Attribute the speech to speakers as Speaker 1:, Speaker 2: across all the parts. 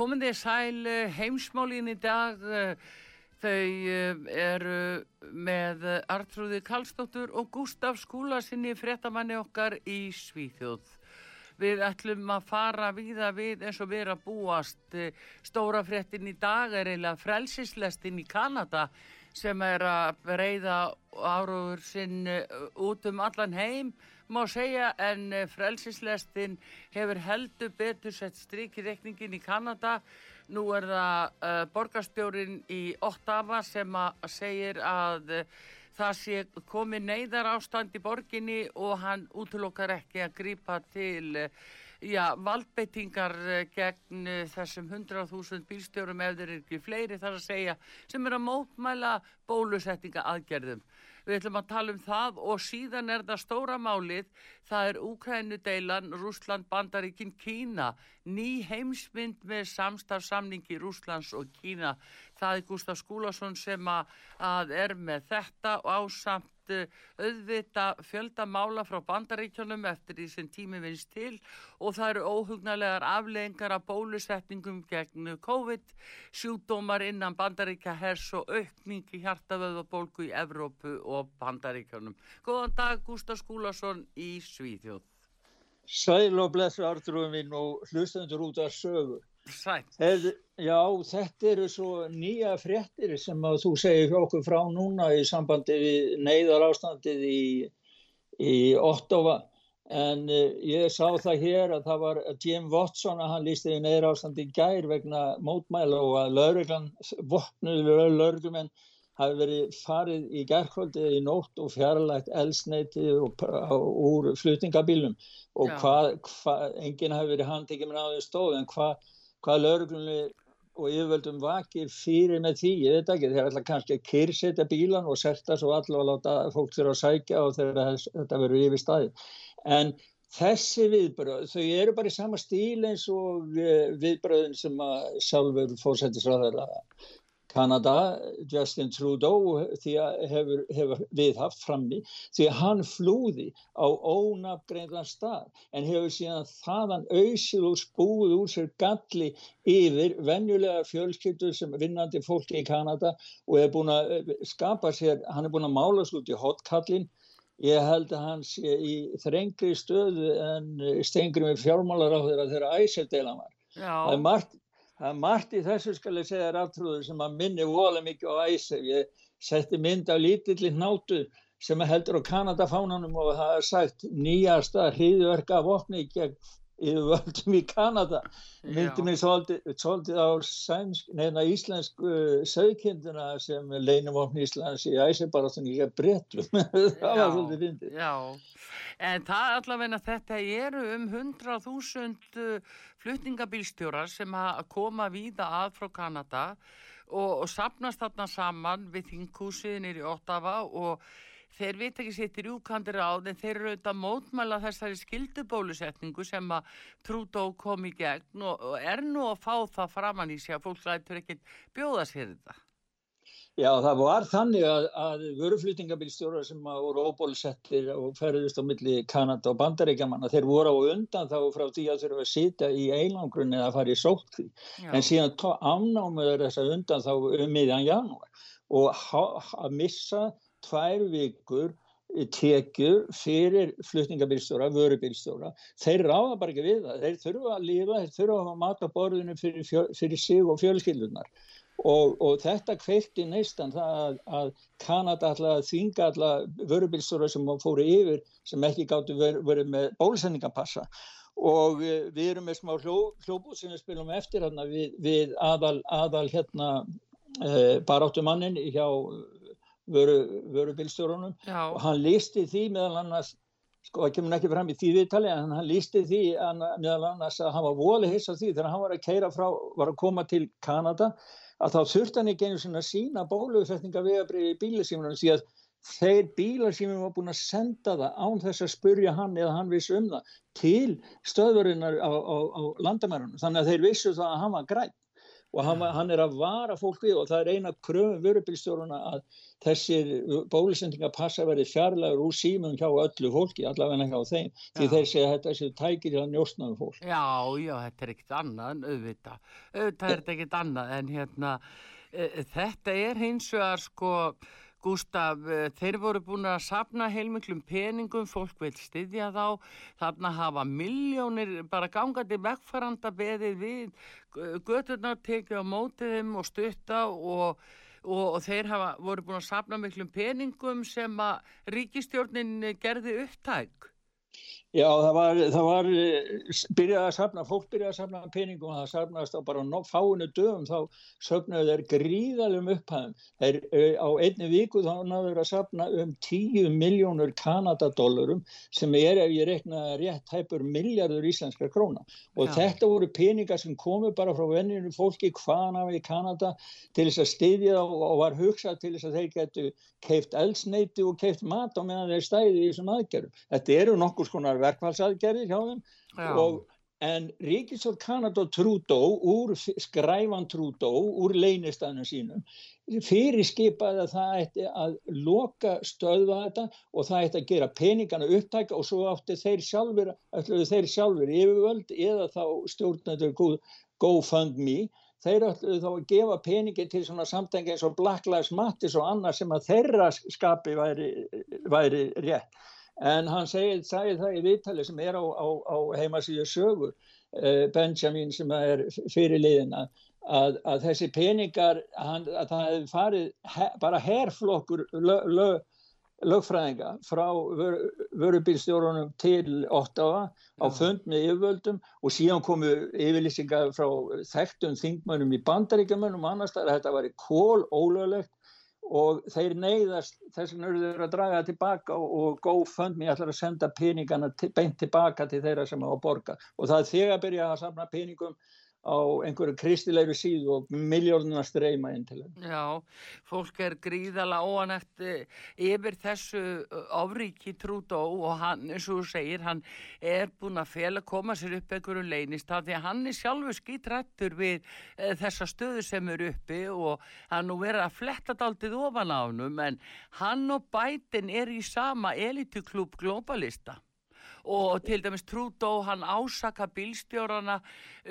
Speaker 1: Komið þið sæl eh, heimsmálin í dag, eh, þau eh, eru með Artrúði Kallstóttur og Gustaf Skúlasinni fréttamanni okkar í Svíþjóð. Við ætlum að fara víða við eins og við erum að búast. Stóra fréttin í dag er eiginlega frelsislestin í Kanada sem er að reyða áróður sinn út um allan heim má segja en eh, frelsislestin hefur heldur betur sett stryk í Kanada. Nú er það uh, borgarstjórin í Ottawa sem að segir að uh, það sé komið neyðar ástand í borginni og hann útlokkar ekki að grípa til uh, já, valdbeitingar gegn þessum 100.000 bílstjórum ef þeir eru ekki fleiri þar að segja sem er að mótmæla bólusettinga aðgerðum. Við ætlum að tala um það og síðan er það stóra málið, það er Úkrænudeilan, Rúsland, Bandaríkin, Kína, ný heimsmynd með samstafsamningi Rúslands og Kína. Það er Gustaf Skúlason sem að er með þetta og ásamt auðvita fjöldamála frá bandaríkjónum eftir því sem tími vinst til og það eru óhugnarlegar afleggingar af bólusetningum gegn COVID, sjúdómar innan bandaríkja hers og aukning í hjartavöðabólku í Evrópu og bandaríkjónum. Góðan dag Gustaf Skúlason í Svíþjóð.
Speaker 2: Sæl og blessu Arturum minn og hlustendur út af sögu. Hef, já, þetta eru svo nýja fréttir sem að þú segir okkur frá núna í sambandi við neyðar ástandið í, í Ottawa. En uh, ég sá það hér að það var Jim Watson að hann lísti í neyðar ástandið gær vegna mótmæla og að lauruglan, vopnuður lauruglumenn hafi verið farið í gerðkvöldið í nótt og fjarlægt elsneiti úr flutningabílum og hvað, hva, enginn hafi verið handikið með náðu stóð en hvað hva lauruglunni og yfirvöldum vakir fyrir með því, ég veit ekki, þeir ætla kannski að kyrsetja bílan og serta svo allavega að láta fólk þurfa að sækja og þegar þetta verður yfir staði. En þessi viðbröð, þau eru bara í sama stíl eins og eh, viðbröðin sem að sjálfur fórsættisræðar Kanada, Justin Trudeau því að hefur, hefur viðhaft frammi því að hann flúði á ónafgreindan stað en hefur síðan þaðan auðsil og spúð úr sér galli yfir venjulega fjölskyldur sem vinnandi fólki í Kanada og er búin að eh, skapa sér, hann er búin að mála svo út í hotkallin ég held að hann sé í þrengri stöðu en stengri með fjármálar á þeirra æsildela var. Það er margt Er margt í þessu skal ég segja raftrúður sem að minni vola mikið á æsef. Ég setti mynd af lítilli hnátu sem heldur á Kanadafánanum og það er sagt nýjasta hriðverka vopni gegn yfirvöldum í Kanada. Myndi mér svolítið á sænsk, neina íslensku sögkindina sem leinumvopni Íslands í æsefbaráttunni gegn brettum. það var svolítið fyndið.
Speaker 1: En það allavegna þetta eru um 100.000 flutningabílstjórar sem að koma víða að frá Kanada og, og sapnast þarna saman við þingkúsiðin er í Ottawa og þeir veit ekki sittir úkandir á en þeir eru auðvitað mótmæla þessari skildubólusetningu sem að Trudeau kom í gegn og, og er nú að fá það framann í sig að fólk lætur ekkert bjóða sér þetta.
Speaker 2: Já, það var þannig að, að vöruflýtingabílstjórar sem voru óbólusettir og ferðist á milli Kanada og Bandaríkjaman þeir voru á undan þá frá því að þurfa að sitja í einangrunni eða fara í sótkví en síðan afnámiður þess að undan þá um miðjan janúar. Og að missa tvær vikur tekjur fyrir flutningabílstjóra, vörubílstjóra. Þeir ráða bara ekki við það. Þeir þurfa að lifa, þeir þurfa að hafa mat á borðinu fyrir, fyrir sig og fjölskyldunar. Og, og þetta kveikti neistan það að, Kanada alltaf þvinga alltaf vörubilstóra sem fóru yfir sem ekki gáttu verið veri með bólusendingapassa. Og uh, við erum með smá hljó, hljóbúð sem við spilum eftir hérna við, við aðal, aðal hérna uh, baráttumannin hjá vöru, vörubilstjórunum og hann listi því meðal annars sko það kemur ekki fram í því viðtali en hann lísti því að, meðal annars að hann var volið hissa því þegar hann var að keira frá, var að koma til Kanada að þá þurfti hann ekki einu svona sína bólusetninga vegabriði í bílasímunum því að þeir bílasímunum var búin að senda það án þess að spurja hann eða hann vissi um það til stöðurinnar á, á, á landamærunum. Þannig að þeir vissu það að hann var græn og hann, hann er að vara fólk við og það er eina kröfum vörubilstjóruna að þessir bólusendinga passa verið fjarlagur úr símum hjá öllu fólki, allavega hjá þeim já. því þeir segja að þetta séu tækir að njóstnaðu fólk.
Speaker 1: Já, já, þetta er ekkit annað en auðvitað, auðvitað er þetta ekkit annað en hérna e, þetta er hins vegar sko Gustaf, eh, þeir voru búin að sapna heilmiklum peningum, fólk vil styðja þá, þarna hafa miljónir bara gangandi vekkfæranda beðið við, göturnar tekið á mótið þeim og stutta og, og, og þeir hafa, voru búin að sapna miklum peningum sem að ríkistjórnin gerði upptæk.
Speaker 2: Já, það var, það var byrjað að safna, fólk byrjað að safna peningum og það safnaðist á bara fáinu dögum þá söfnaðu þeir gríðalum upphæðum. Þeir á einni viku þá náður að safna um 10 miljónur kanadadólarum sem er ef ég rekna rétt hæpur miljardur íslenskra króna og Já. þetta voru peningar sem komu bara frá venninu fólki hvaðan af í Kanada til þess að styðja og, og var hugsað til þess að þeir getu keift eldsneiti og keift mat á meðan þeir stæði í þessum aðgerðum. Þetta eru nokkur skonar verkvælsaðgerðir hjá þeim. Og, en Ríkisvöld Kanada Trudeau úr skræfan Trudeau úr leynistæðinu sínum fyrirskipaði að það ætti að loka stöðva þetta og það ætti að gera peningana upptæka og svo átti þeir sjálfur, þeir sjálfur yfirvöld eða þá stjórnendur GoFundMe. Þeir ætluðu þá að gefa peningi til svona samtengi eins og Black Lives Matter og annað sem að þeirra skapi væri, væri rétt en hann segið, það í viðtali sem er á, á, á heimasíðu sögur uh, Benjamin sem er fyrir liðina að, að þessi peningar hann, að það hefði farið he, bara herflokkur lö, lö, lögfræðinga frá vör, vörubílstjórunum til Ottawa á fund með yfirvöldum og síðan komu yfirlýsingar frá þekktum þingmönnum í bandaríkjumönnum annars þar að þetta var í kól ólöglegt og þeir neyðast þess vegna eru þeir að draga tilbaka og GoFundMe ætlar að senda peningana beint tilbaka til þeirra sem á að borga og það er þegar að byrja að samna peningum á einhverju kristilegri síðu og miljóðuna streyma inn til
Speaker 1: þeim. Já, fólk er gríðala óanætt yfir þessu áríki trúdó og hann, eins og þú segir, hann er búin að fel að koma sér upp einhverju leynist af því að hann er sjálfur skítrættur við e, þessa stöðu sem eru uppi og hann nú verið að fletta daldið ofan á hann en hann og bætin er í sama elituklub globalista og til dæmis Trudeau hann ásaka bílstjórana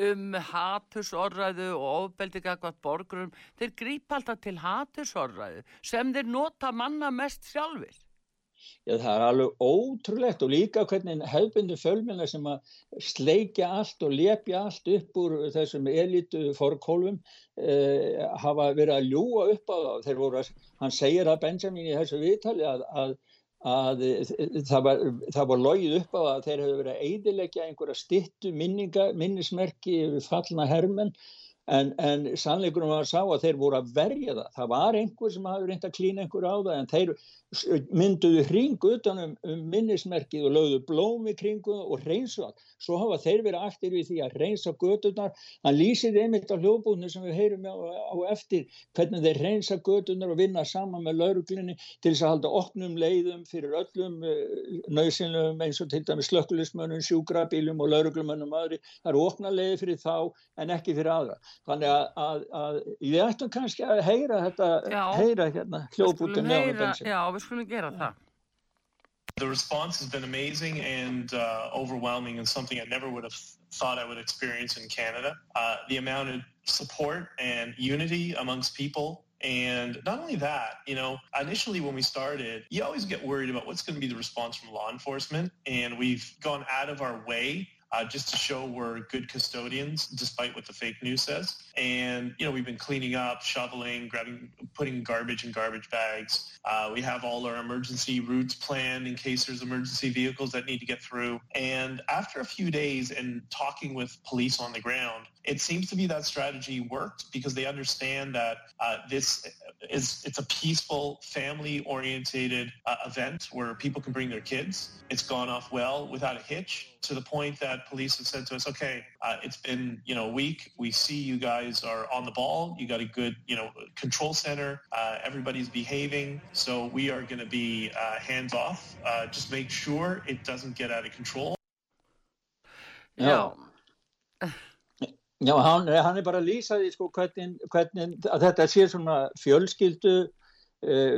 Speaker 1: um hatursorræðu og ofbeldi gagvat borgurum þeir grípa alltaf til hatursorræðu sem þeir nota manna mest sjálfur
Speaker 2: Já, það er alveg ótrúlegt og líka hvernig hefðbundu fölmjöla sem að sleikja allt og lepja allt upp úr þessum elitu fórkólfum eh, hafa verið að ljúa upp á það. Voru hann segir að Benjamin í þessu viðtali að, að að það var, var logið upp á að þeir hefðu verið að eidilegja einhverja stittu minnismerki við fallna hermen en, en sannleikunum var að sá að þeir voru að verja það. Það var einhver sem hafi reynd að klína einhver á það en þeir mynduðu hringu utanum um minnismerkið og lögðu blómi kringu og reynsu allt. Svo hafa þeir verið aftur við því að reynsa gödunar. Hann lýsið einmitt á hljóðbúinu sem við heyrum á, á eftir hvernig þeir reynsa gödunar og vinna saman með lauruglinni til þess að halda oknum leiðum fyrir öllum nöysinlum eins og til dæmis slökkulismönnum, sjúkrabílum og lauruglumönnum aðri. Það eru okna leiði fyrir þá en ekki fyrir aðra. Þannig að, að, að ég ættum kannski að heyra þetta, já, heyra hérna hljóðbúinu
Speaker 1: við skulum gera það.
Speaker 3: The response has been amazing and uh, overwhelming and something I never would have thought I would experience in Canada. Uh, the amount of support and unity amongst people and not only that, you know, initially when we started, you always get worried about what's going to be the response from law enforcement. And we've gone out of our way uh, just to show we're good custodians, despite what the fake news says. And, you know, we've been cleaning up, shoveling, grabbing, putting garbage in garbage bags. Uh, we have all our emergency routes planned in case there's emergency vehicles that need to get through. And after a few days and talking with police on the ground, it seems to be that strategy worked because they understand that uh, this is it's a peaceful, family-orientated uh, event where people can bring their kids. It's gone off well without a hitch to the point that police have said to us, okay, uh, it's been, you know, a week. We see you guys are on the ball. You got a good, you know, control center. Uh, everybody's behaving. So we are going to be uh, hands off. Uh, just make sure it doesn't get out of control.
Speaker 1: Já,
Speaker 2: Já, hann, hann er bara að lýsa því sko, hvernig, hvernig að þetta sé svona fjölskyldu,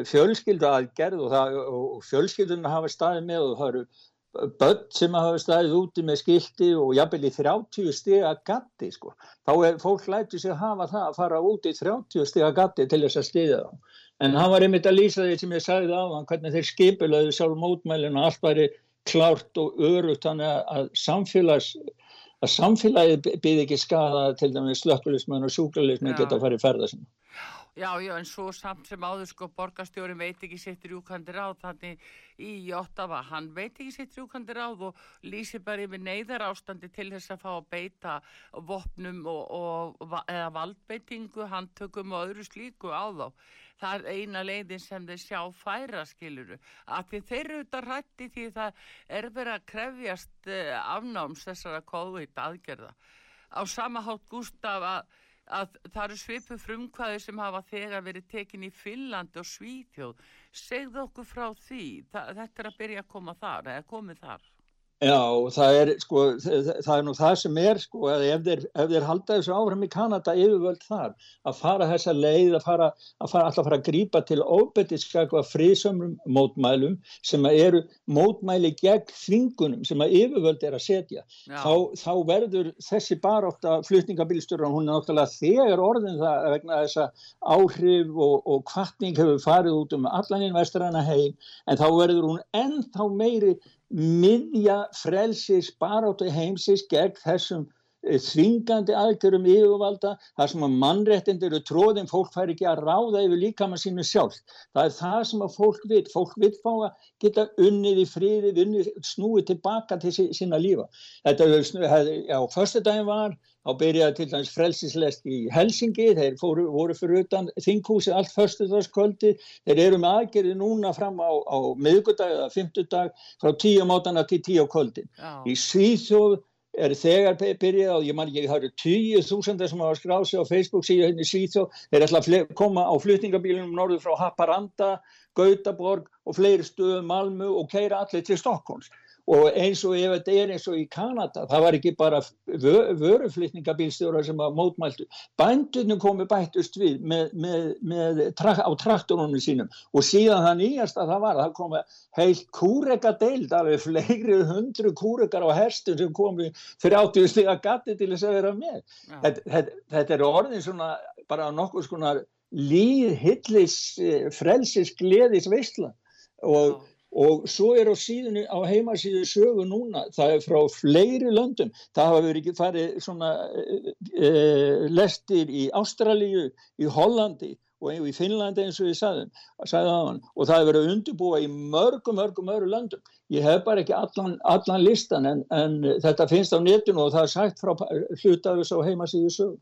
Speaker 2: fjölskyldu aðgerð og, það, og fjölskylduna hafa staðið með og það eru börn sem hafa staðið úti með skildi og jafnvel í 30 stiga gatti sko. Þá er fólk lætið sig að hafa það að fara úti í 30 stiga gatti til þess að stiða þá. En hann var einmitt að lýsa því sem ég sagði á hann hvernig þeir skipilöðu sjálf mótmælinu og allt væri klárt og örugt þannig að samfélags að samfélagið byrði ekki skada til dæmis slökkulismenn og sjúkralismenn geta að fara í ferða sinna.
Speaker 1: Já, já, en svo samt sem áður sko borgarstjórin veit ekki sitt rjúkandi ráð þannig í Jóttafa, hann veit ekki sitt rjúkandi ráð og lýsir bara yfir neyðar ástandi til þess að fá að beita vopnum og, og eða valdbeitingu, handtökum og öðru slíku á þá. Það er eina leiðin sem þeir sjá færa skiluru. Því þeir eru þetta rætti því það er verið að krefjast uh, afnáms þessara COVID aðgerða. Á sama hátt Gustaf að, að það eru svipu frumkvæði sem hafa þegar verið tekin í Finnlandi og Svíþjóð. Segðu okkur frá því, Þa, þetta er að byrja að koma þar, eða komið þar.
Speaker 2: Já, það er sko, það, er nú það sem er sko, að ef þeir, ef þeir halda þessu áfram í Kanada yfirvöld þar, að fara þessa leið, að fara, að fara, alltaf fara að grípa til óbetiskakva frísömmum mótmælum sem að eru mótmæli gegn þvingunum sem að yfirvöld er að setja. Þá, þá verður þessi baróta flutningabílstjóra, hún er náttúrulega þegar orðin það vegna þess að áhrif og, og kvartning hefur farið út um allan inn vestræna heim, en þá verður hún ennþá meiri miðja frelsis baróta heimsis gegn þessum eh, þvingandi aðgjörum yfirvalda þar sem að mannréttindir eru tróðin, fólk fær ekki að ráða yfir líkama sínu sjálf. Það er það sem að fólk vil. Fólk vil fá að geta unnið í friði, unnið, snúið tilbaka til sí- sína lífa. Þetta er, já, förstu daginn var, þá byrjaði til dæmis frelsislest í Helsingi, þeir fóru, voru fyrir utan þinghúsi allt förstudagskvöldi, þeir eru með aðgerði núna fram á, á miðgudag eða fymtudag frá tíu mótana til tíu á kvöldin.
Speaker 1: já,
Speaker 2: Í Svíþjóð er þegar byrjað og ég man ekki, það eru tíu þúsundar sem hafa skráð sig á Facebook síðan hérna í Svíþjóð, þeir ætla að koma á flutningabílunum norður frá Haparanda, Gautaborg og fleiri stöðum Malmö og keira allir til Stokkons. Og eins og ef þetta er eins og í Kanada, það var ekki bara vö- vöruflutningabílstjórar sem að mótmæltu. Bændunum komi bættust við með, með, með, trak, á traktorunum sínum og síðan það nýjasta það var, það komi heilt kúreka deild, alveg fleiri hundru kúrekar á herstum sem komi fyrir áttu stiga gatti til þess að vera með.
Speaker 1: já,
Speaker 2: Þetta, þetta, þetta er orðin svona bara nokkuð svona líð, hillis, frelsis, gleðis veistla og,
Speaker 1: já.
Speaker 2: Og svo er á síðunni, á heimasíðu sögu núna, það er frá fleiri löndum, það hafa verið farið svona e, lestir í Ástralíu, í Hollandi og í Finnlandi eins og ég sagði, sagði og það hefur verið undirbúa í mörgum, mörgum, mörgum löndum. Ég hef bara ekki allan, allan listan en, en þetta finnst á netinu og það er sagt frá hlutafis á heimasíðu sögu.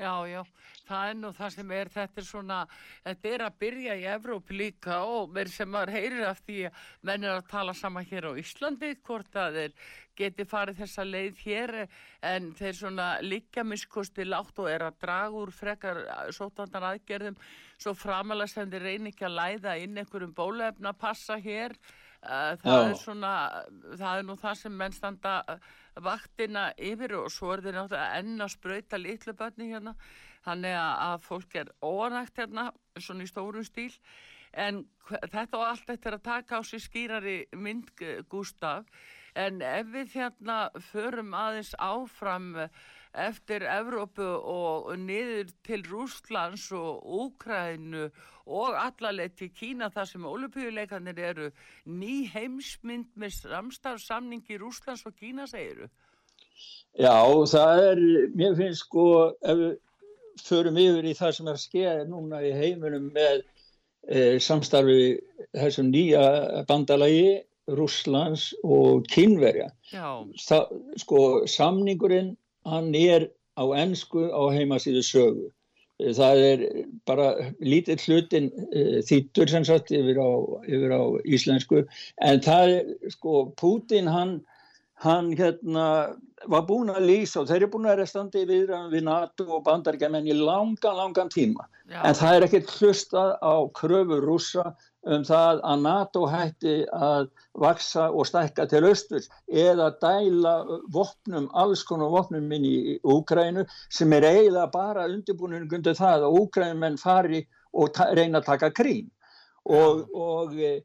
Speaker 1: Já, já, það er nú það sem er, þetta er svona, þetta er að byrja í Evrópi líka og mér sem maður heyrir af því að menn er að tala sama hér á Íslandi, hvort að þeir geti farið þessa leið hér en þeir svona líka miskosti látt og er að draga úr frekar sótandan aðgerðum svo framalega sem þeir reyni ekki að læða inn einhverjum bólefna passa hér. Það
Speaker 2: Já.
Speaker 1: er svona, það er nú það sem menn standa vaktina yfir og svo er þeir náttúrulega enn að sprauta litlu börni hérna þannig að, fólk er óanægt hérna svona í stórum stíl en þetta og allt þetta er að taka á sig skýrari mynd Gu- Gústaf en ef við hérna förum aðeins áfram eftir Evrópu og niður til Rússlands og Úkrænu og allaleg til Kína þar sem olupíuleikanir eru ný heimsmynd með samstarfsamningi Rússlands og Kína segiru.
Speaker 2: Já, það er, mér finnst sko, ef við förum yfir í það sem er að skeða núna í heiminum með e, samstarfi þessum nýja bandalagi Rússlands og Kínverja. Það, sko, samningurinn, hann er á ennsku á heimasíðu sögu. Það er bara lítið hlutin e, þýttur sem sagt yfir á, yfir á íslensku en það er, sko, Putin hann, hann hérna var búin að lýsa og þeir eru búin að vera standi við, við NATO og bandaríkjaman í langan, langan tíma. Já. En það er ekkert hlustað á kröfur rúsa um það að NATO hætti að vaksa og stækka til austurs eða dæla vopnum, alls konar vopnum inn í Úkrænu sem er eiginlega bara undirbúinu undir það að Úkrænumenn fari og reyna að taka krín. Og, og e,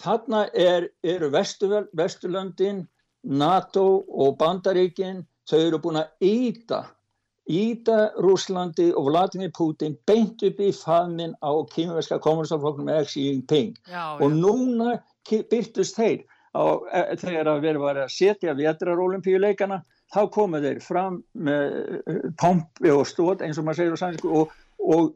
Speaker 2: þarna er, eru Vesturlöndin NATO og Bandaríkin þau eru búin aðýtaýta Rúslandi og Vladimir Putin beint upp í faðminn á kýmverska kommunistaflokknum Xi Jinping já, og já. núna byrtust þeir á, e, þegar að verið að setja vetrarólimpíuleikana þá komu þeir fram með e, pompi og stót eins og maður segir á sannsku og, og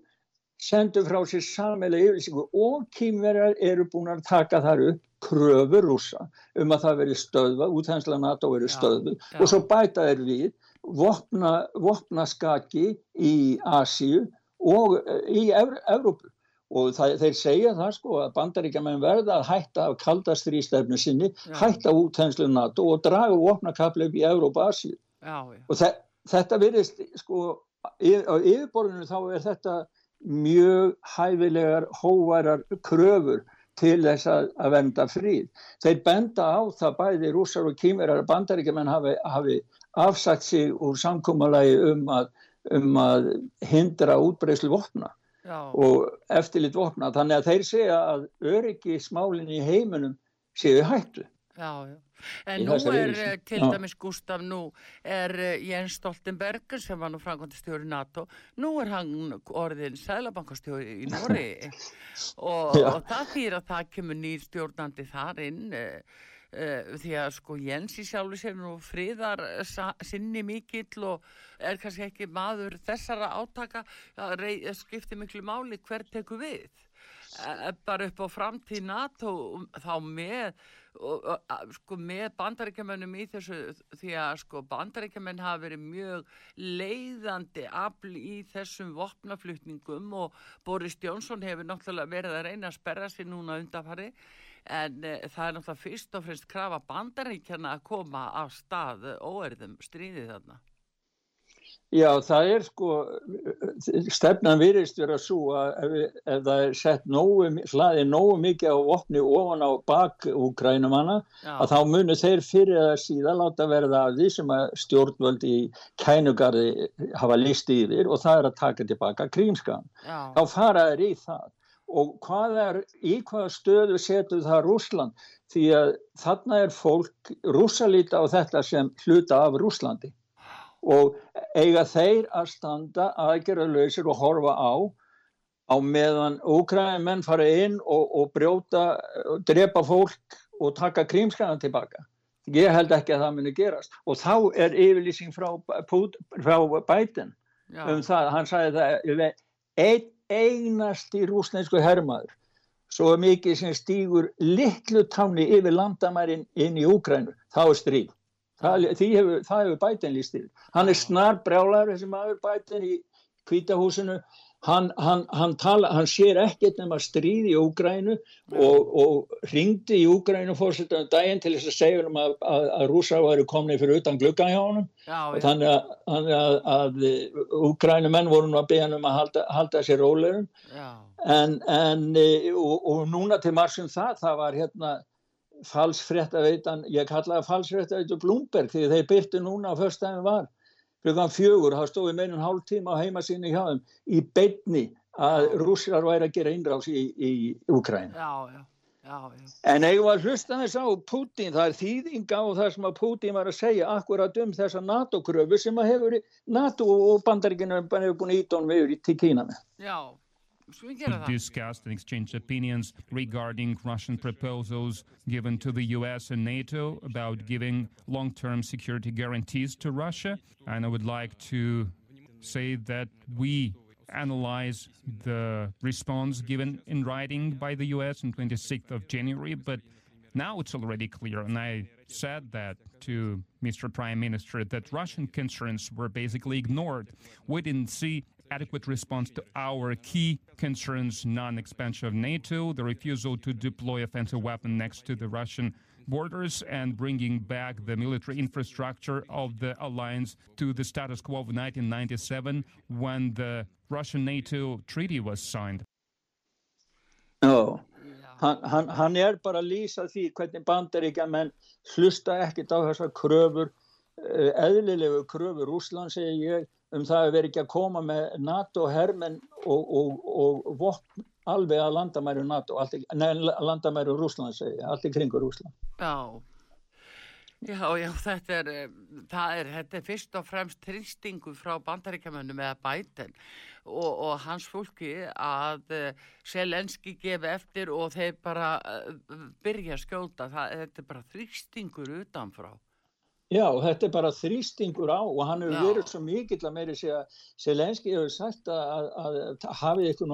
Speaker 2: sendu frá sér samilega yfirlýsingu og kýmverjar eru búin að taka þar upp kröfur rúsa um að það veri stöðva, útþensla NATO veri stöðvu og svo bæta þeir við vopna, vopnaskaki í Asíu og eh, í Evrópu. Og það, þeir segja það sko að bandaríkjaman verða að hætta af kaldastrýstefnu sinni, já. hætta útþenslu NATO og draga vopnakapleif í Evrópa og Asíu. Og þe þetta virðist sko á yfirborðinu þá er þetta mjög hæfilegar hóvarar kröfur til þess að, að venda fríð. Þeir benda á það bæði rússar og kýmverar að bandaríkjumenn hafi, hafi afsagt sig úr samkómalagi um að, um að hindra útbreyslu vopna Já. og eftirlit vopna. Þannig að þeir segja að öryggi smálinn í heiminum séu hættu.
Speaker 1: Já, já. En nú er eh, til dæmis Gustaf, nú er eh, Jens Stoltenberg sem var nú frangvandistjóri NATO, nú er hann orðin sælabankastjóri í Nóri og, og það fyrir að það kemur nýr stjórnandi þar inn uh, því að sko Jens í sjálfu sér nú friðar sinni mikill og er kannski ekki maður þessara átaka, það skiptir miklu máli hver teku við bara upp á framtíð NATO þá með sko, með bandaríkjamennum í þessu því að sko, bandaríkjamenn hafa verið mjög leiðandi afl í þessum vopnaflutningum og Boris Jónsson hefur náttúrulega verið að reyna að sperra sér núna undanfari en e, það er náttúrulega fyrst og fremst krafa bandaríkjana að koma af stað óerðum stríðið þarna
Speaker 2: Já, það er sko, stefnan virðist vera svo að ef, ef það er sett nógu, hlaði nógu mikið á opni ofan á bak úgrænumanna, að þá munir þeir fyrir að síðan láta verða af því sem að stjórnvöld í kænugarði hafa líst yfir og það er að taka tilbaka krímskan. Þá fara þeir í það. Og hvað er, í hvaða stöðu setur það Rúsland? Því að þarna er fólk rúsalíta á þetta sem hluta af Rúslandi og eiga þeir að standa aðgerðarlausir og horfa á á meðan úkræðin menn fara inn og, og brjóta og drepa fólk og taka krímskana tilbaka. Ég held ekki að það muni gerast og þá er yfirlýsing frá, frá Biden Já. um það, hann sagði það ein, einasti rúsneisku herrmaður svo mikið sem stýgur litlu táni yfir landamærin inn í Úkrænu, þá er stríð það, hefur, það hefur bætinn líst til hann er snar brjálar þessi maður bætinn í kvítahúsinu hann, hann, hann, tala, hann sér ekkert nema stríð í Úgrænu og, og ringdi í Úgrænu fórsettum daginn til þess að segja um að, að, að rúsar væri komnið fyrir utan glugga hjá hann og þannig að, að Úgrænu menn voru nú að beða um að halda, halda sér rólegum. En, en e, og, og núna til marsum það það var hérna falsfréttaveitan, ég kallaði falsfréttaveitu Blumberg því þeir byrtu núna á förstæðin var. Klukkan fjögur, það stóði meirinn hálf tíma á heimasínu hjá þeim í beitni að rússar væri að gera innrás í, í Ukræn en eigum að hlusta þess á Putin, það er þýðinga á það sem að Putin var að segja akkurat um þessa NATO-kröfu sem að hefur NATO og bandaríkinu hefur búin ídón við til Kína með.
Speaker 1: Já to
Speaker 4: discuss and exchange opinions regarding Russian proposals given to the US and NATO about giving long term security guarantees to Russia. And I would like to say that we analyze the response given in writing by the US on 26th of January, but now it's already clear, and I said that to Mr. Prime Minister, that Russian concerns were basically ignored. We didn't see adequate response to our key concerns non-expansion of NATO, the refusal to deploy offensive weapon next to the Russian borders and bringing back the military infrastructure of the alliance to the status quo of 1997 when the Russian NATO treaty was signed.
Speaker 2: Já, hann, hann, hann er bara að lýsa því hvernig bandaríkja menn hlusta ekkit á þessar kröfur, eðlilegu kröfur Úsland segir ég um það að vera ekki að koma með NATO hermen og, og, og vopn alveg að landamæru NATO, neða landamæru Rúsland segja, allt í kringur Rúsland.
Speaker 1: Já, já, já, þetta er, það er, þetta er fyrst og fremst tristingu frá bandaríkjamönnum eða bæten og, og hans fólki að uh, Selenski gefi eftir og þeir bara uh, byrja að skjóta, þetta er bara tristingur utanfrá.
Speaker 2: Já, þetta er bara þrýstingur á og hann hefur verið svo mikill að meiri segja Selenski hefur sagt að, að, að hafið ykkur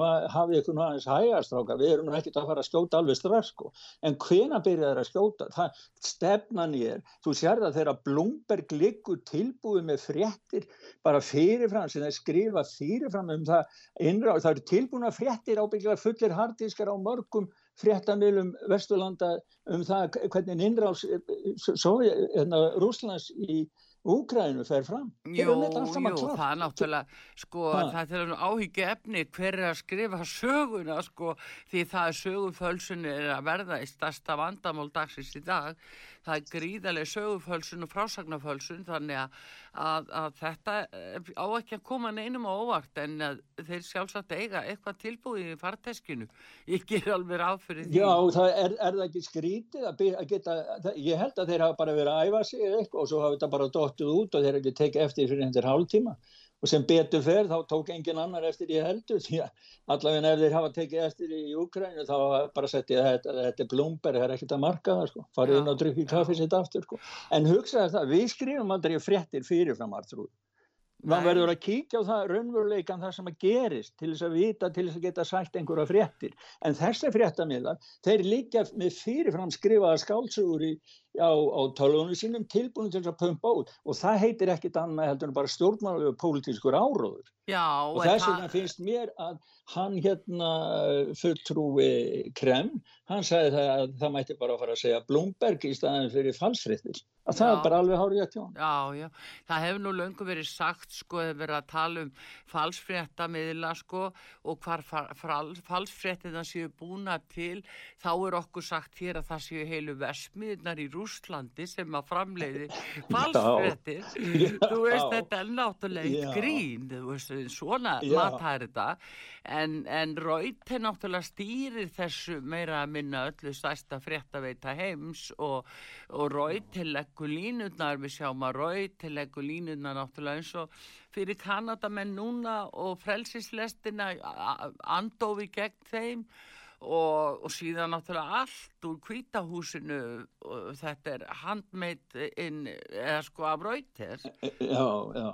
Speaker 2: nú aðeins hægastráka, við erum nú ekkert að fara að skjóta alveg strax sko, en hvena byrjar að skjóta? Það stefnan ég er, þú sér það þegar Blomberg liggur tilbúið með fréttir bara fyrirfram sem þeir skrifa fyrirfram um það, innra, það eru tilbúna fréttir ábygglega fullir hardískar á mörgum fréttamilum Vesturlanda um það hvernig innráðs hérna, Rúslands í Úgrænu fer fram.
Speaker 1: Jú, jú, það er náttúrulega, sko, ha. það er áhyggja efni hver er að skrifa söguna, sko, því það er sögufölsun er að verða í stærsta vandamál dagsins í dag það er gríðarlega sögufölsun og frásagnafölsun þannig að, að, að þetta eh, á ekki að koma neinum á óvart en þeir sjálfsagt eiga eitthvað tilbúið í farteskinu. Ger alveg ráð fyrir
Speaker 2: því. Já, það er, er það ekki skrítið að, að geta, það, ég held að þeir hafa bara verið að æfa sig eitthvað og svo hafa þetta bara dóttið út og þeir ekki tekið eftir fyrir hendur hálf tíma og sem betur fer þá tók engin annar eftir í heldur því að allavega ef þeir hafa tekið eftir í Úkrænu þá bara settið þetta, þetta er blúmber, það er ekkert að marka það sko, farið inn og drukki kaffi sitt aftur sko, en hugsaði það, við skrifum aldrei fréttir fyrirfram artrúð maður verður að kíkja á það raunveruleikan það sem að gerist til þess að vita til þess að geta sagt einhverja fréttir. En þessi fréttamiðlar, þeir líka með fyrirfram skrifaða skálsugur í, á, á tölunum sínum tilbúinu til þess að pumpa út. Og það heitir ekkit annað heldur en bara stjórnmálu og pólitískur áróður.
Speaker 1: Já,
Speaker 2: og þess vegna finnst mér að hann hérna fulltrúi Krem, hann sagði það að það mætti bara fara að segja Blomberg í staðin fyrir falsfréttir. Að það er bara alveg hárið að tjóna
Speaker 1: Já, já, það hefur nú löngu verið sagt sko, hefur verið að tala um falsfréttamiðla sko og hvar falsfréttina séu búna til. Þá er okkur sagt hér að það séu heilu vesmiðnar í Rúslandi sem að framleiði falsfréttir. Þú veist þetta er náttúrulega grín, veist svona matar þetta. En, en Raut er náttúrulega stýrir þessu meira að minna öllu stærsta fréttaveita heims og, og Raut til ekkur línutnar, við sjáum að Raut til ekkur línutnar náttúrulega eins og fyrir Kanadamenn núna og frelsislestina andofi gegn þeim Og, og síðan náttúrulega allt úr kvítahúsinu og þetta er handmeitt inn eða sko af rautir
Speaker 2: Já, já.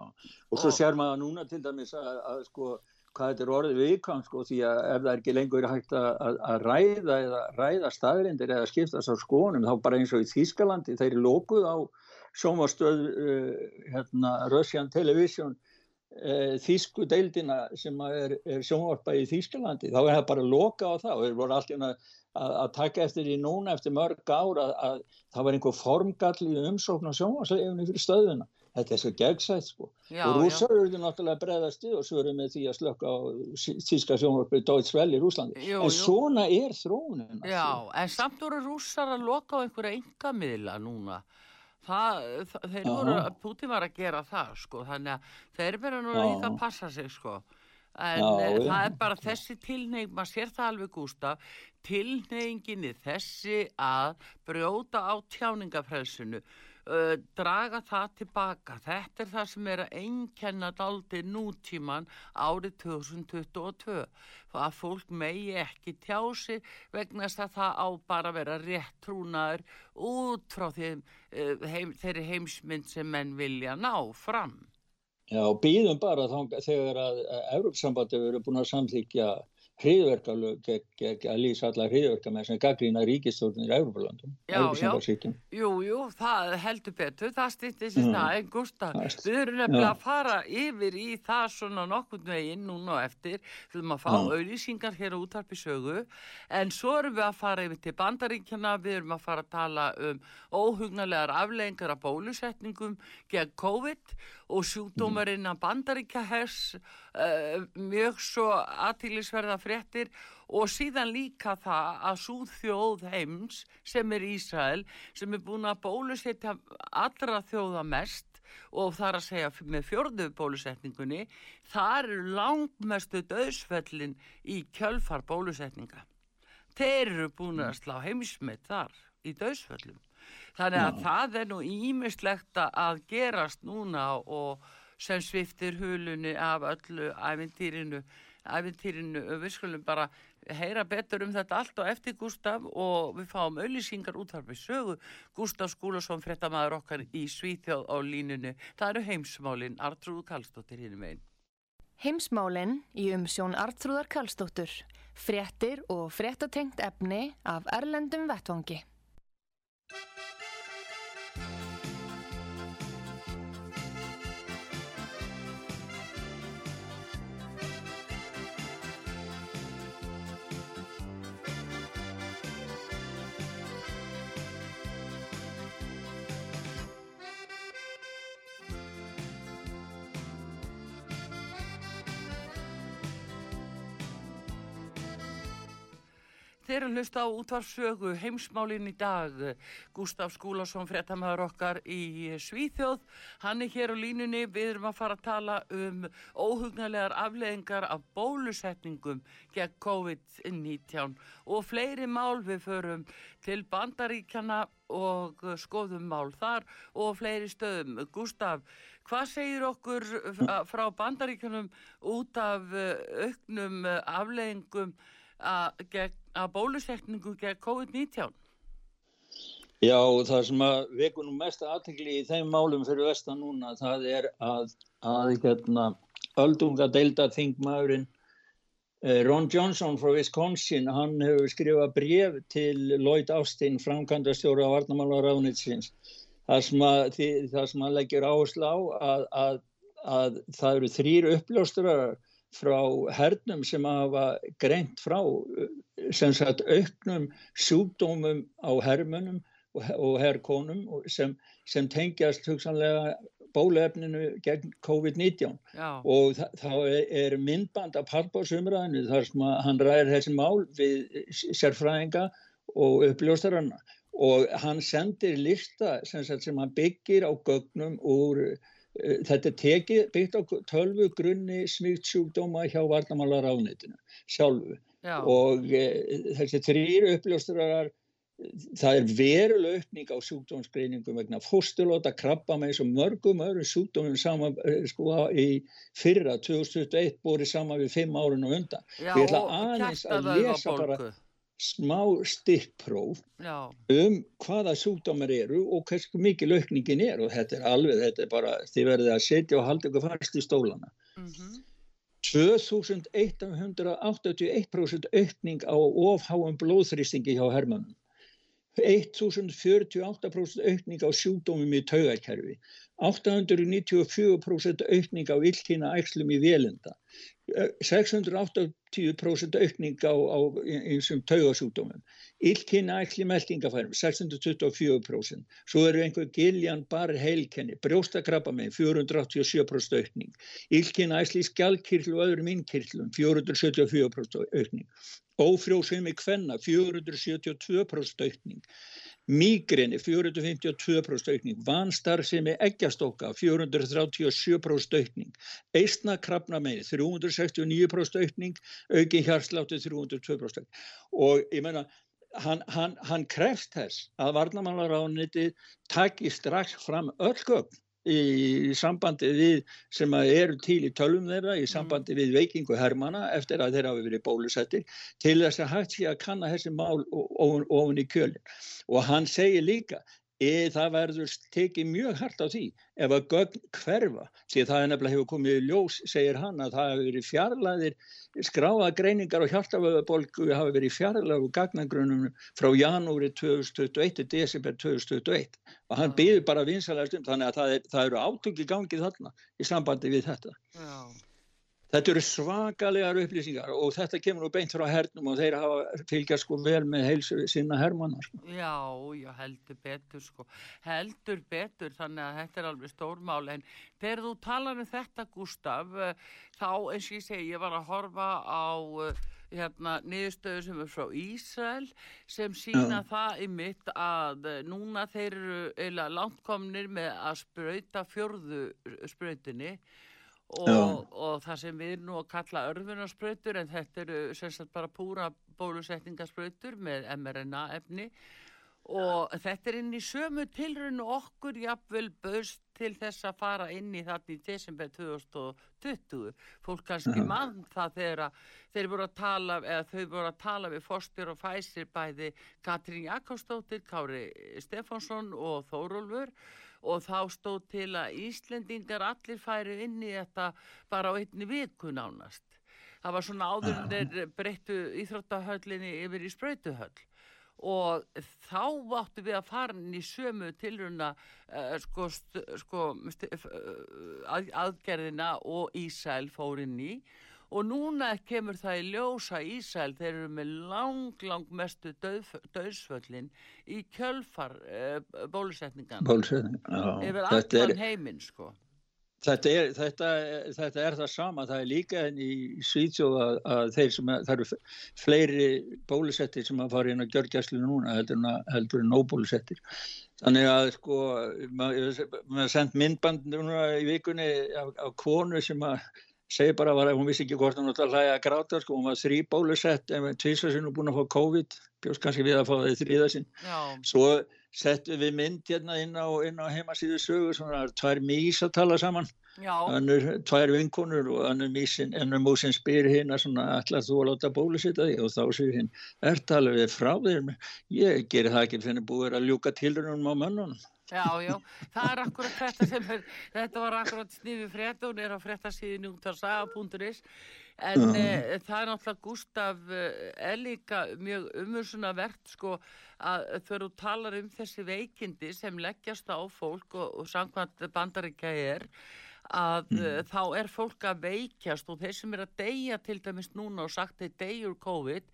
Speaker 2: Og svo sér maður núna til dæmis að, að sko hvað þetta er orðið viðkvæm sko því að ef það er ekki lengur hægt að, að, að ræða eða ræða staðrindir eða skiptast á skónum þá bara eins og í Þýskalandi þeir eru lókuð á sjómastöð uh, hérna Russian Television Þýsku deildina sem er, er sjónvarpa í Þýskalandi þá er það bara loka á það og þeir voru alltaf að, að taka eftir í núna eftir mörg ára að það var einhver formgall í umsókn á sjónvarsleifinu fyrir stöðuna. Þetta er svo gegnsætt sko. Já, og rússar eru náttúrulega bregðast og svo eru með því að slökka á tíska sjónvarpið Deutsche Welle í Rúslandi jú, en jú. svona er þróunin
Speaker 1: Já, en samt voru rússar að loka á einhverja yngamidla núna það, það þeir voru, Putin var að gera það sko, þannig að þeir verða nú líka að passa sig sko. En já, eh, það er bara þessi tilneying maður sér það alveg Gustaf tilneyinginni þessi að brjóta á tjáningafrelsinu uh, draga það tilbaka. Þetta er það sem er að einkenna daldi nútíman árið 2022. Að fólk megi ekki tjási vegna þess að það á bara að vera rétt trúnaður út frá þeim, uh, heim, þeirri heimsmynd sem menn vilja ná fram.
Speaker 2: Já, býðum bara þá, þegar að Európsambandi verið búin að samþykja hriðverkalög gegn að lýsa alla hriðverka með sem gaggrína ríkistjórnir í Európa-landum,
Speaker 1: Európa-sambarsíkjum. Jú, jú, það heldur betur, það stýttir sér mm. það, en Gustaf, við erum nefnilega að fara yfir í það svona nokkurn veginn núna og eftir, við erum að fá mm. auðlýsingar hér á útarpi sögu, en svo erum við að fara yfir til bandaríkjana, við erum að fara að tala um óhugnalegar afleggingar af bólusetningum gegn COVID og sjúkdómarinn að bandaríkja hers, uh, mjög svo aðtílisverða fréttir og síðan líka það að svo þjóð heims sem er Ísrael sem er búin að bólusetja allra þjóða mest og þar að segja með fjörðu bólusetningunni þar eru langmestu döðsfellin í kjölfar bólusetninga. Þeir eru búin að slá heimsmið þar í döðsfellum. Þannig að Já. það er nú ímislegt að gerast núna og sem sviftir hulunni af öllu æfintýrinu æfintýrinu, við skulum bara heyra betur um þetta allt og eftir Gustaf og við fáum auðlýsingar út þar við sögu. Gustaf Skúlason frettamæður okkar í Svíþjóð á línunu það eru heimsmálin. Artrúð Kallstóttir hinn megin.
Speaker 5: Heimsmálin í umsjón Artrúðar Kallstóttur frettir og frettatengt efni af Erlendum Vettvangi
Speaker 1: eru hlust á útvarsögu heimsmálin í dag. Gustaf Skúlason, frettamæður okkar í Svíþjóð. Hann er hér á línunni. Við erum að fara að tala um óhugnarlegar afleðingar af bólusetningum gegn COVID-19 og fleiri mál við förum til bandaríkjana og skoðum mál þar og fleiri stöðum. Gustaf, hvað segir okkur frá bandaríkjanum út af auknum afleðingum að bólusetningu gegn COVID-19?
Speaker 2: Já, það sem að veku nú mest aðtekli í þeim málum fyrir vestan núna, það er að, að hérna, öldunga deilda þingmaðurinn eh, Ron Johnson frá Wisconsin, hann hefur skrifað bref til Lloyd Austin, framkvæmdastjóra á Varnamálaráðnitsins, það sem að, að leggjur áherslu á að, að, að það eru þrýr uppljósturar frá hernum sem hafa greint frá sem sagt auknum sjúkdómum á hermunum og, herrkonum sem, sem tengjast hugsanlega bólefninu gegn COVID-19. Og þá er myndband af pallbásumræðinu þar sem hann ræðir þessi mál við sérfræðinga og uppljóstaranna og hann sendir lista sem, sem hann byggir á gögnum úr Eh, þetta tekið byggt á tölvu grunni smíkt sjúkdóma hjá varnamálar ánitinu sjálfu Já. og e, þessi þrýr uppljósturar það er veruleg uppning á sjúkdómsgreiningum vegna fóstulóta, krabba með og mörgum öðrum sjúkdómum saman eh, sko í fyrra 2021 búið saman við fimm árun og undan.
Speaker 1: Já, Ég ætla aðeins að lesa bara
Speaker 2: smá stikkpróf um hvaða sjúkdómar eru og hversu mikið lökningin er og þetta er alveg, þetta er bara þið verðið að setja og halda ykkur fast í stólana mm -hmm. 2181% aukning á ofháum blóðþrýstingi hjá hermanum 1048% aukning á sjúkdómum í taugarkerfi 894% aukning á illkynna ægslum í velenda 680% aukning á, á einsum taugasjúkdómum. Illkynna ægli meldingafærum 624% svo eru einhver giljan bara heilkenni brjóstakrabba með 487% aukning. Illkynna ægli skjálkirl og öðrum innkirlum 474% aukning. Ófrjósemi kvenna 472% aukning Mígrini 452% aukning, vanstarfsemi eggjastokka 437% aukning, eistnakrafna meini 369% aukning, auki hjarsláttu 302% og ég menna hann, hann, hann krefst þess að varnamálaráðniti taki strax fram öll gögn í sambandi við sem eru til í tölum þeirra í sambandi mm. við veikingu hermana eftir að þeirra hafi verið bólusettir til þess að hægt sé að kanna þessi mál ofun í kjölinn og hann segir líka E, það verður tekið mjög hardt á því ef að gögn hverfa. Því það er nefnilega hefur komið í ljós segir hann að það hefur verið fjarlæðir skráða greiningar og hjartaföðabolgu hafi verið fjarlæður og gagnagrunum frá janúri 2021 til desember 2021 og hann býður bara vinsalega stund þannig að það, er, það eru átökki gangið þarna í sambandi við þetta. Já. Þetta eru svakalegar upplýsingar og þetta kemur nú beint frá hernum og þeir hafa fylgjast sko vel með heilsu sinna hermannar. Sko.
Speaker 1: Já, já, heldur betur sko, heldur betur þannig að þetta er alveg stórmál en þegar þú talar um þetta Gustaf eh, þá eins og ég segi ég var að horfa á eh, hérna niðurstöðu sem er frá Ísrael sem sína já. það í mitt að eh, núna þeir eru eila langtkomnir með að spröyta fjörðu spröytinni og, og það sem við nú að kalla örðunarspröytur en þetta eru sérstaklega bara púra bólusetningarspröytur með mRNA efni. Og þetta er inn í sömu tilrunu okkur jafnvel böst til þess að fara inn í þarna í desember 2020 fólk kannski uh -huh. mann það þegar þeir voru að tala eða þau voru að tala við Foster og Pfizer bæði Katrín Jakobsdóttir, Kári Stefánsson og Þórólfur og þá stóð til að Íslendingar allir færi inn í þetta bara á einni viku nánast. Það var svona áður en þeir breyttu íþróttahöllinni yfir í spröytuhöll og þá áttu við að fara inn í sömu tilruna uh, sko, sko, uh, aðgerðina og Ísæl fór inn í. og núna kemur það í ljósa Ísæl þeir eru með lang, lang mestu döð, döðsföllin í kjölfar uh, bólusetningan
Speaker 2: Bólusetning,
Speaker 1: yfir allan heiminn sko.
Speaker 2: Þetta er, þetta, þetta er það sama, það er líka enn í Svíðsjóð að, að þeir sem, það eru fleiri bólusettir sem að fara inn á gjörgjæslu núna heldur en nóbólusettir. Þannig að sko, maður mað sendt myndband núna í vikunni af, af konu sem að segi bara að hún vissi ekki hvort hún átt að hlæja að gráta sko, hún var þrý bólusett en tvísvarsinn og búin að fá COVID. Bjóðs kannski við að fá það í þrýðasinn svo settum við mynd hérna inn á, á heimasíðu sögu svona tvær mís að tala saman. Annur tvær vinkonur og annur mísin ennur músin spyr hérna svona allar þú að láta bólusetta því og þá sér hinn er talað við frá þér? Ég gerir það ekki fyrir búið að ljúka tilrunum á mönnunum
Speaker 1: Já, já, það er akkurat þetta sem er, þetta var akkurat snifi frétt og hún er á fréttasíðin útarsaga.is en uh. e, það er náttúrulega Gustaf eh, er líka mjög umhersunavert sko að þegar þú talar um þessi veikindi sem leggjast á fólk og, og samkvæmt bandaríkja er að mm. þá er fólk að veikjast og þeir sem er að deyja til dæmis núna og sagt þeir deyjur COVID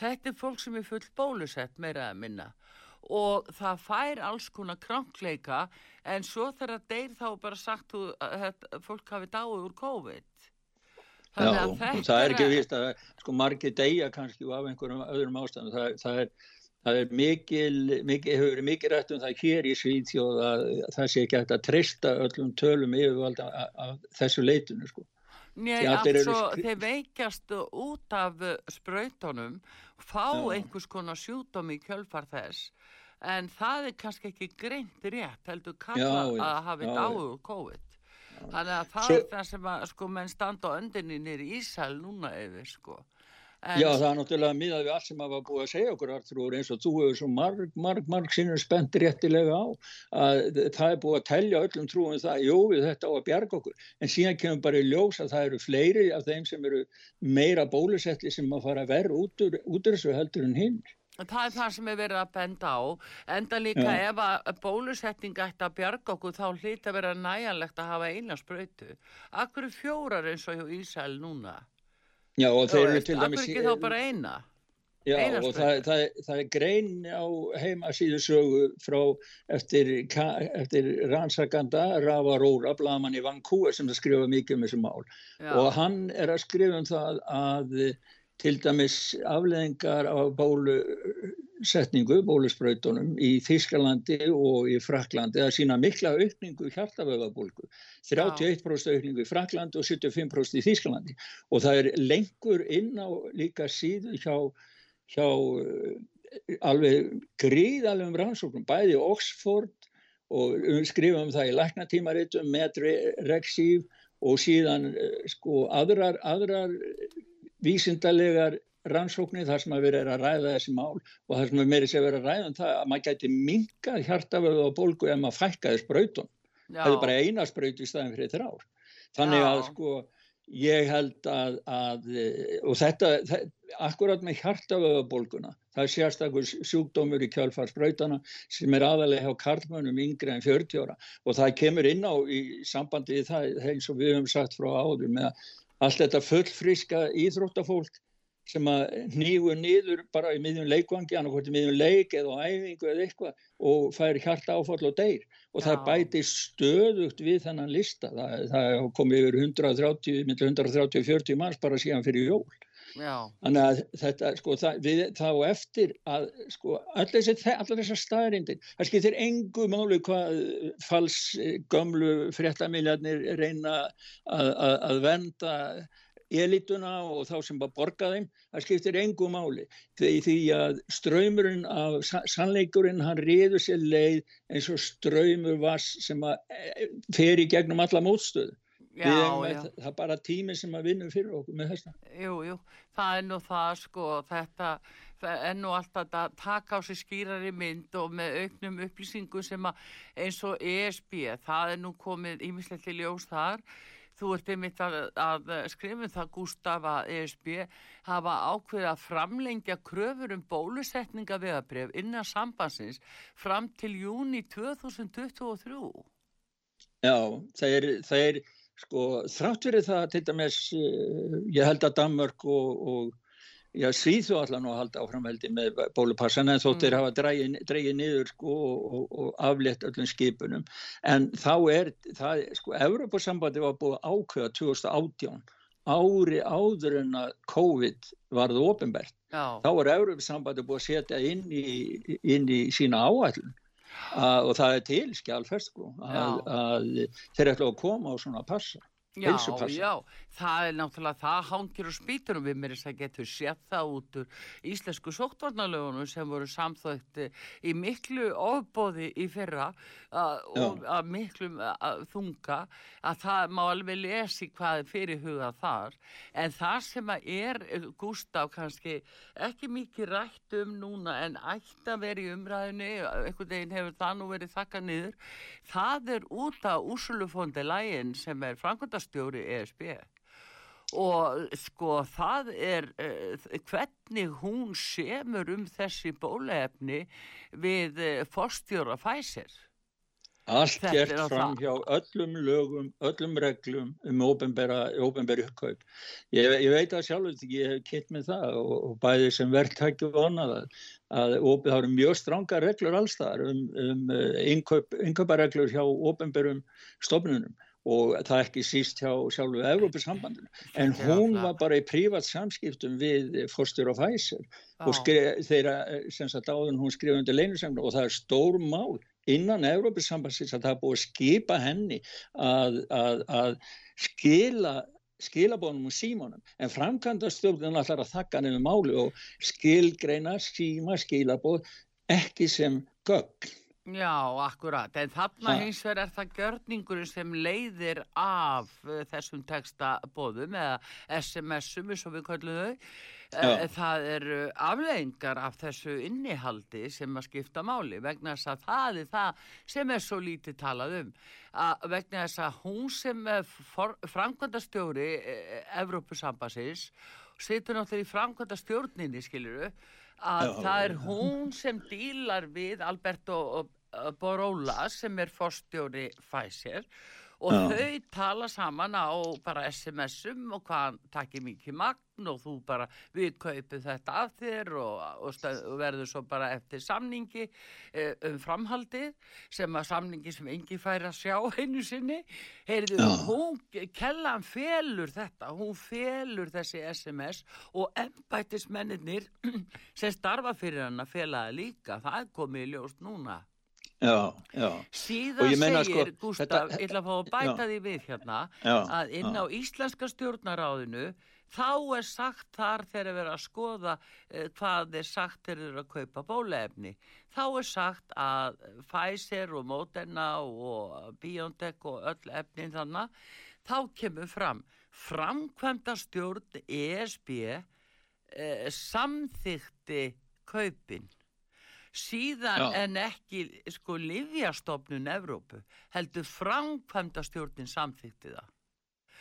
Speaker 1: þetta er fólk sem er full bólusett meira að minna og það fær alls konar krankleika en svo þegar deyr þá bara sagt þú að fólk hafi dáið úr COVID.
Speaker 2: Já, það er ekki vist að sko margir deyja kannski af einhverjum öðrum ástæðum. Það, það er, það er mikil, mikil hefur verið mikið rætt um það hér í Svíðsjóð að það sé ekki hægt að treysta öllum tölum yfirvalda af þessu leitinu sko.
Speaker 1: Nei, altså þeir veikjast út af spröytunum fá Já. einhvers konar sjúdóm í kjölfar þess en það er kannski ekki greint rétt heldur kalla já, að hafi dáið COVID. Þannig að það Svo, er það sem að sko menn standa á öndinni nýri Ísæl núna yfir sko.
Speaker 2: En, Já það er náttúrulega miðað við allt sem að var búið að segja okkur Artur eins og þú hefur svo marg, marg, marg sinnur spennt réttilega á að það er búið að tellja öllum trúum það, jú við þetta á að bjarga okkur. En síðan kemur bara í ljós að það eru fleiri af þeim sem eru meira bólusettli sem að fara verð út úr, út úr þessu heldur en hinn
Speaker 1: Það er það sem er verið að benda á, enda líka Já. ef að bólusetning ætti að bjarga okkur þá hlýtt að vera næjanlegt að hafa eina spröytu. Akkur er fjórar eins og hjá Ísæl núna?
Speaker 2: Já og þeir eru til
Speaker 1: dæmis... Akkur ekki þá bara eina?
Speaker 2: Já eina og það, það, það er grein á heimasíðusögu frá eftir, eftir rannsakanda Rava Róra, blaman í Vancouver sem það skrifa mikið um þessu mál Já. og hann er að skrifa um það að til dæmis afleðingar af bólusetningu, bólusbrautunum í Þískalandi og í Fraklandi að sína mikla aukningu hjartavöðabólgu. 31% aukningu í Fraklandi og 75% í Þískalandi og það er lengur inn á líka síðu hjá, hjá alveg gríðalum rannsóknum, bæði Oxford og skrifum það í læknatímaritum með Rexív og síðan sko aðrar, aðrar vísindalegar rannsóknir þar sem að vera að ræða þessi mál og þar sem að meiri sé að vera að ræða um það að maður gæti minkað hjartaföðu og bólgu ef maður fækkaði spröytun. Það er bara eina spröytu í staðin fyrir þrjár. Þannig að sko ég held að, að og þetta, þetta akkurat með hjartaföðu bólguna, það er sérstakur sjúkdómur í kjálfarspröytana sem er aðalega hjá karlmönum yngre en 40 ára og það kemur inn á í sambandi í það eins og við höfum sagt frá áður með allt þetta fullfríska íþróttafólk sem að nýgu niður bara í miðjum leikvangi, annarkvæmt í miðjum leik eða á æfingu eða eitthvað og fær hjarta áfall og deyr og Já. það bæti stöðugt við þennan lista það, það kom yfir 130, 130 40 manns bara síðan fyrir jól. Þannig að þetta sko það, við, þá eftir að sko allar þessar staðarindir það skiptir engu málu hvað fals gömlu fréttamiljarnir reyna að, að, að venda elituna og þá sem bara borga þeim, það skiptir engu máli því, að ströymurinn af sannleikurinn hann riður sér leið eins og ströymur vass sem að e, fer í gegnum alla mótstöðu. Já, já. Það er bara tími sem að vinna fyrir okkur með þessa.
Speaker 1: Jú, jú, það er nú það sko, þetta er nú alltaf að taka á sig skýrari mynd og með auknum upplýsingu sem að eins og ESB, það er nú komið ímislegt til ljós þar Þú ert einmitt að, að skrifa um það Gustaf að ESB hafa ákveðið að framlengja kröfur um bólusetninga veðabref innan sambansins fram til júni 2023.
Speaker 2: Já, það er, það er sko þrátt verið það til dæmis, eh, ég held að Danmörk og, og Já, Svíþu allan og halda áframveldi með bólupassan en þóttir mm. hafa dreigið niður sko, og, og, og aflétt öllum skipunum. En þá er, það, sko, Evropasambandi var búið ákveða 2018, ári áður en að COVID varði ofinbært. Þá var Evropasambandi búið að setja inn í, inn í sína áætlun. Og það er til skjálfest sko, að, að þeir ætla að koma á svona passa.
Speaker 1: Já, já, það er náttúrulega, það hangir og spýtur og við mér þess að getur sett það út úr íslensku sóttvarnalögunum sem voru samþögt í miklu ofbóði í fyrra og að miklu að þunga að það má alveg lesi hvað er fyrir hugað þar. En það sem að er, Gustaf, kannski ekki mikið rætt um núna en ætti að vera í umræðinu, einhvern veginn hefur það nú verið þakka niður, það er út af úrsulufondi lægin sem er framkvæmda framkvæmdastjóri ESB og sko það er uh, hvernig hún semur um þessi bólefni við uh, forstjóra fæsir
Speaker 2: Allt gert fram hjá öllum lögum, öllum reglum um ópenbæri uppkaup. Ég, ég veit að sjálfur því ég hef kitt með það og, og bæði sem verktækju vonað að, að það eru mjög stranga reglur allstaðar um, um uh, innkaupareglur hjá ópenbærum stofnunum og það ekki síst hjá sjálfu Evrópussambandinu, en hún var bara í prívat samskiptum við Foster og Pfizer og þeirra sem sagt áður hún skrifa undir leinusemnu og það er stór mál innan Evrópussambansins að það er búið að skipa henni að, að, að skila skilabónum og símónum. En framkvæmdastjórnum ætlar að þakka nefnum máli og skilgreina síma skilabóð ekki sem gögn
Speaker 1: Já, akkurat, en þarna hins vegar er það görningurinn sem leiðir af uh, þessum textabóðum eða SMS-um eins og við kallum þau. Uh, það eru afleggingar af þessu innihaldi sem að skipta máli vegna þess að það er það sem er svo lítið talað um. Að vegna þess að hún sem framkvæmdastjóri uh, Evrópusambassins situr náttúrulega í framkvæmdastjórninni, skiljuru, að já, það er hún sem dílar við Alberto Borola sem er forstjóri Pfizer og Já. þau tala saman á bara SMS-um og hvað takkir mikið magn og þú bara við kaupið þetta af þér og, og, og verður svo bara eftir samningi eh, um framhaldið sem að samningi sem engi fær að sjá einu sinni. Heyrðu, hún, Kellan felur þetta, hún felur þessi SMS og ennbættismennir sem starfa fyrir hann að fela það líka, það er komið í ljóst núna
Speaker 2: Já, já.
Speaker 1: Síðan segir sko, Gustaf, ég ætla að fá að bæta já, því við hérna, að inn á Íslenska stjórnaráðinu þá er sagt þar þegar við erum að skoða uh, hvað er sagt þegar við erum að kaupa bólefni. Þá er sagt að Pfizer og Moderna og BioNTech og öll efnin þannig, þá kemur fram framkvæmda stjórn ESB uh, samþykti kaupin síðan Já. en ekki sko livjastofnun Evrópu heldur framkvæmda stjórnin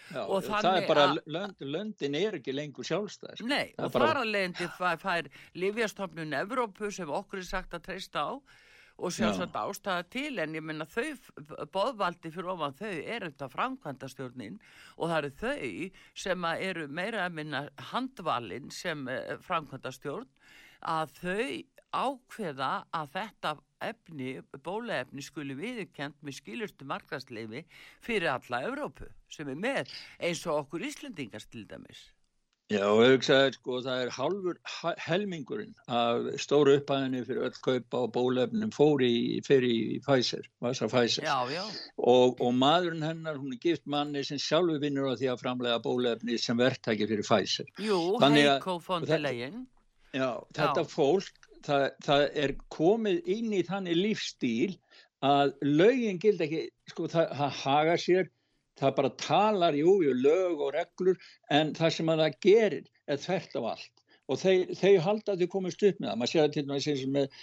Speaker 2: Já, og það er bara, lönd, löndin er ekki lengur sjálfstæð.
Speaker 1: Sko. Nei, það og þar að leiðandi fær Livjastofnun Evrópu sem okkur er sagt að treysta á og sjálfsagt ástæða til en ég menna þau boðvaldi fyrir ofan þau eru þetta framkvæmda stjórnin og það eru þau sem eru meira að minna handvalin sem eh, framkvæmda stjórn að þau ákveða að þetta efni, bólaefni skuli viðkjönd með skilurstu markastleifi fyrir alla Evrópu sem er með eins og okkur Íslandingars til dæmis.
Speaker 2: Já, hugsaði, sko, það er halvur helmingurinn af stóru upphæðinni fyrir öll kaupa og bólefnum fór í, fyrir í Pfizer, Vasa Pfizer.
Speaker 1: Já, já.
Speaker 2: Og, og maðurinn hennar, hún er gift manni sem sjálfur vinnur á því að framlega bólefni sem verktæki fyrir Pfizer.
Speaker 1: Jú, Heiko von der Leyen.
Speaker 2: Já, þetta já. fólk það, það er komið inn í þannig lífstíl að lögin gild ekki, sko það, það haga sér, það bara talar jú, jú, lög og reglur en það sem það gerir er þvert á allt. Og þeir, þeir halda að þau komist upp með það, maður sér það til dæmis með,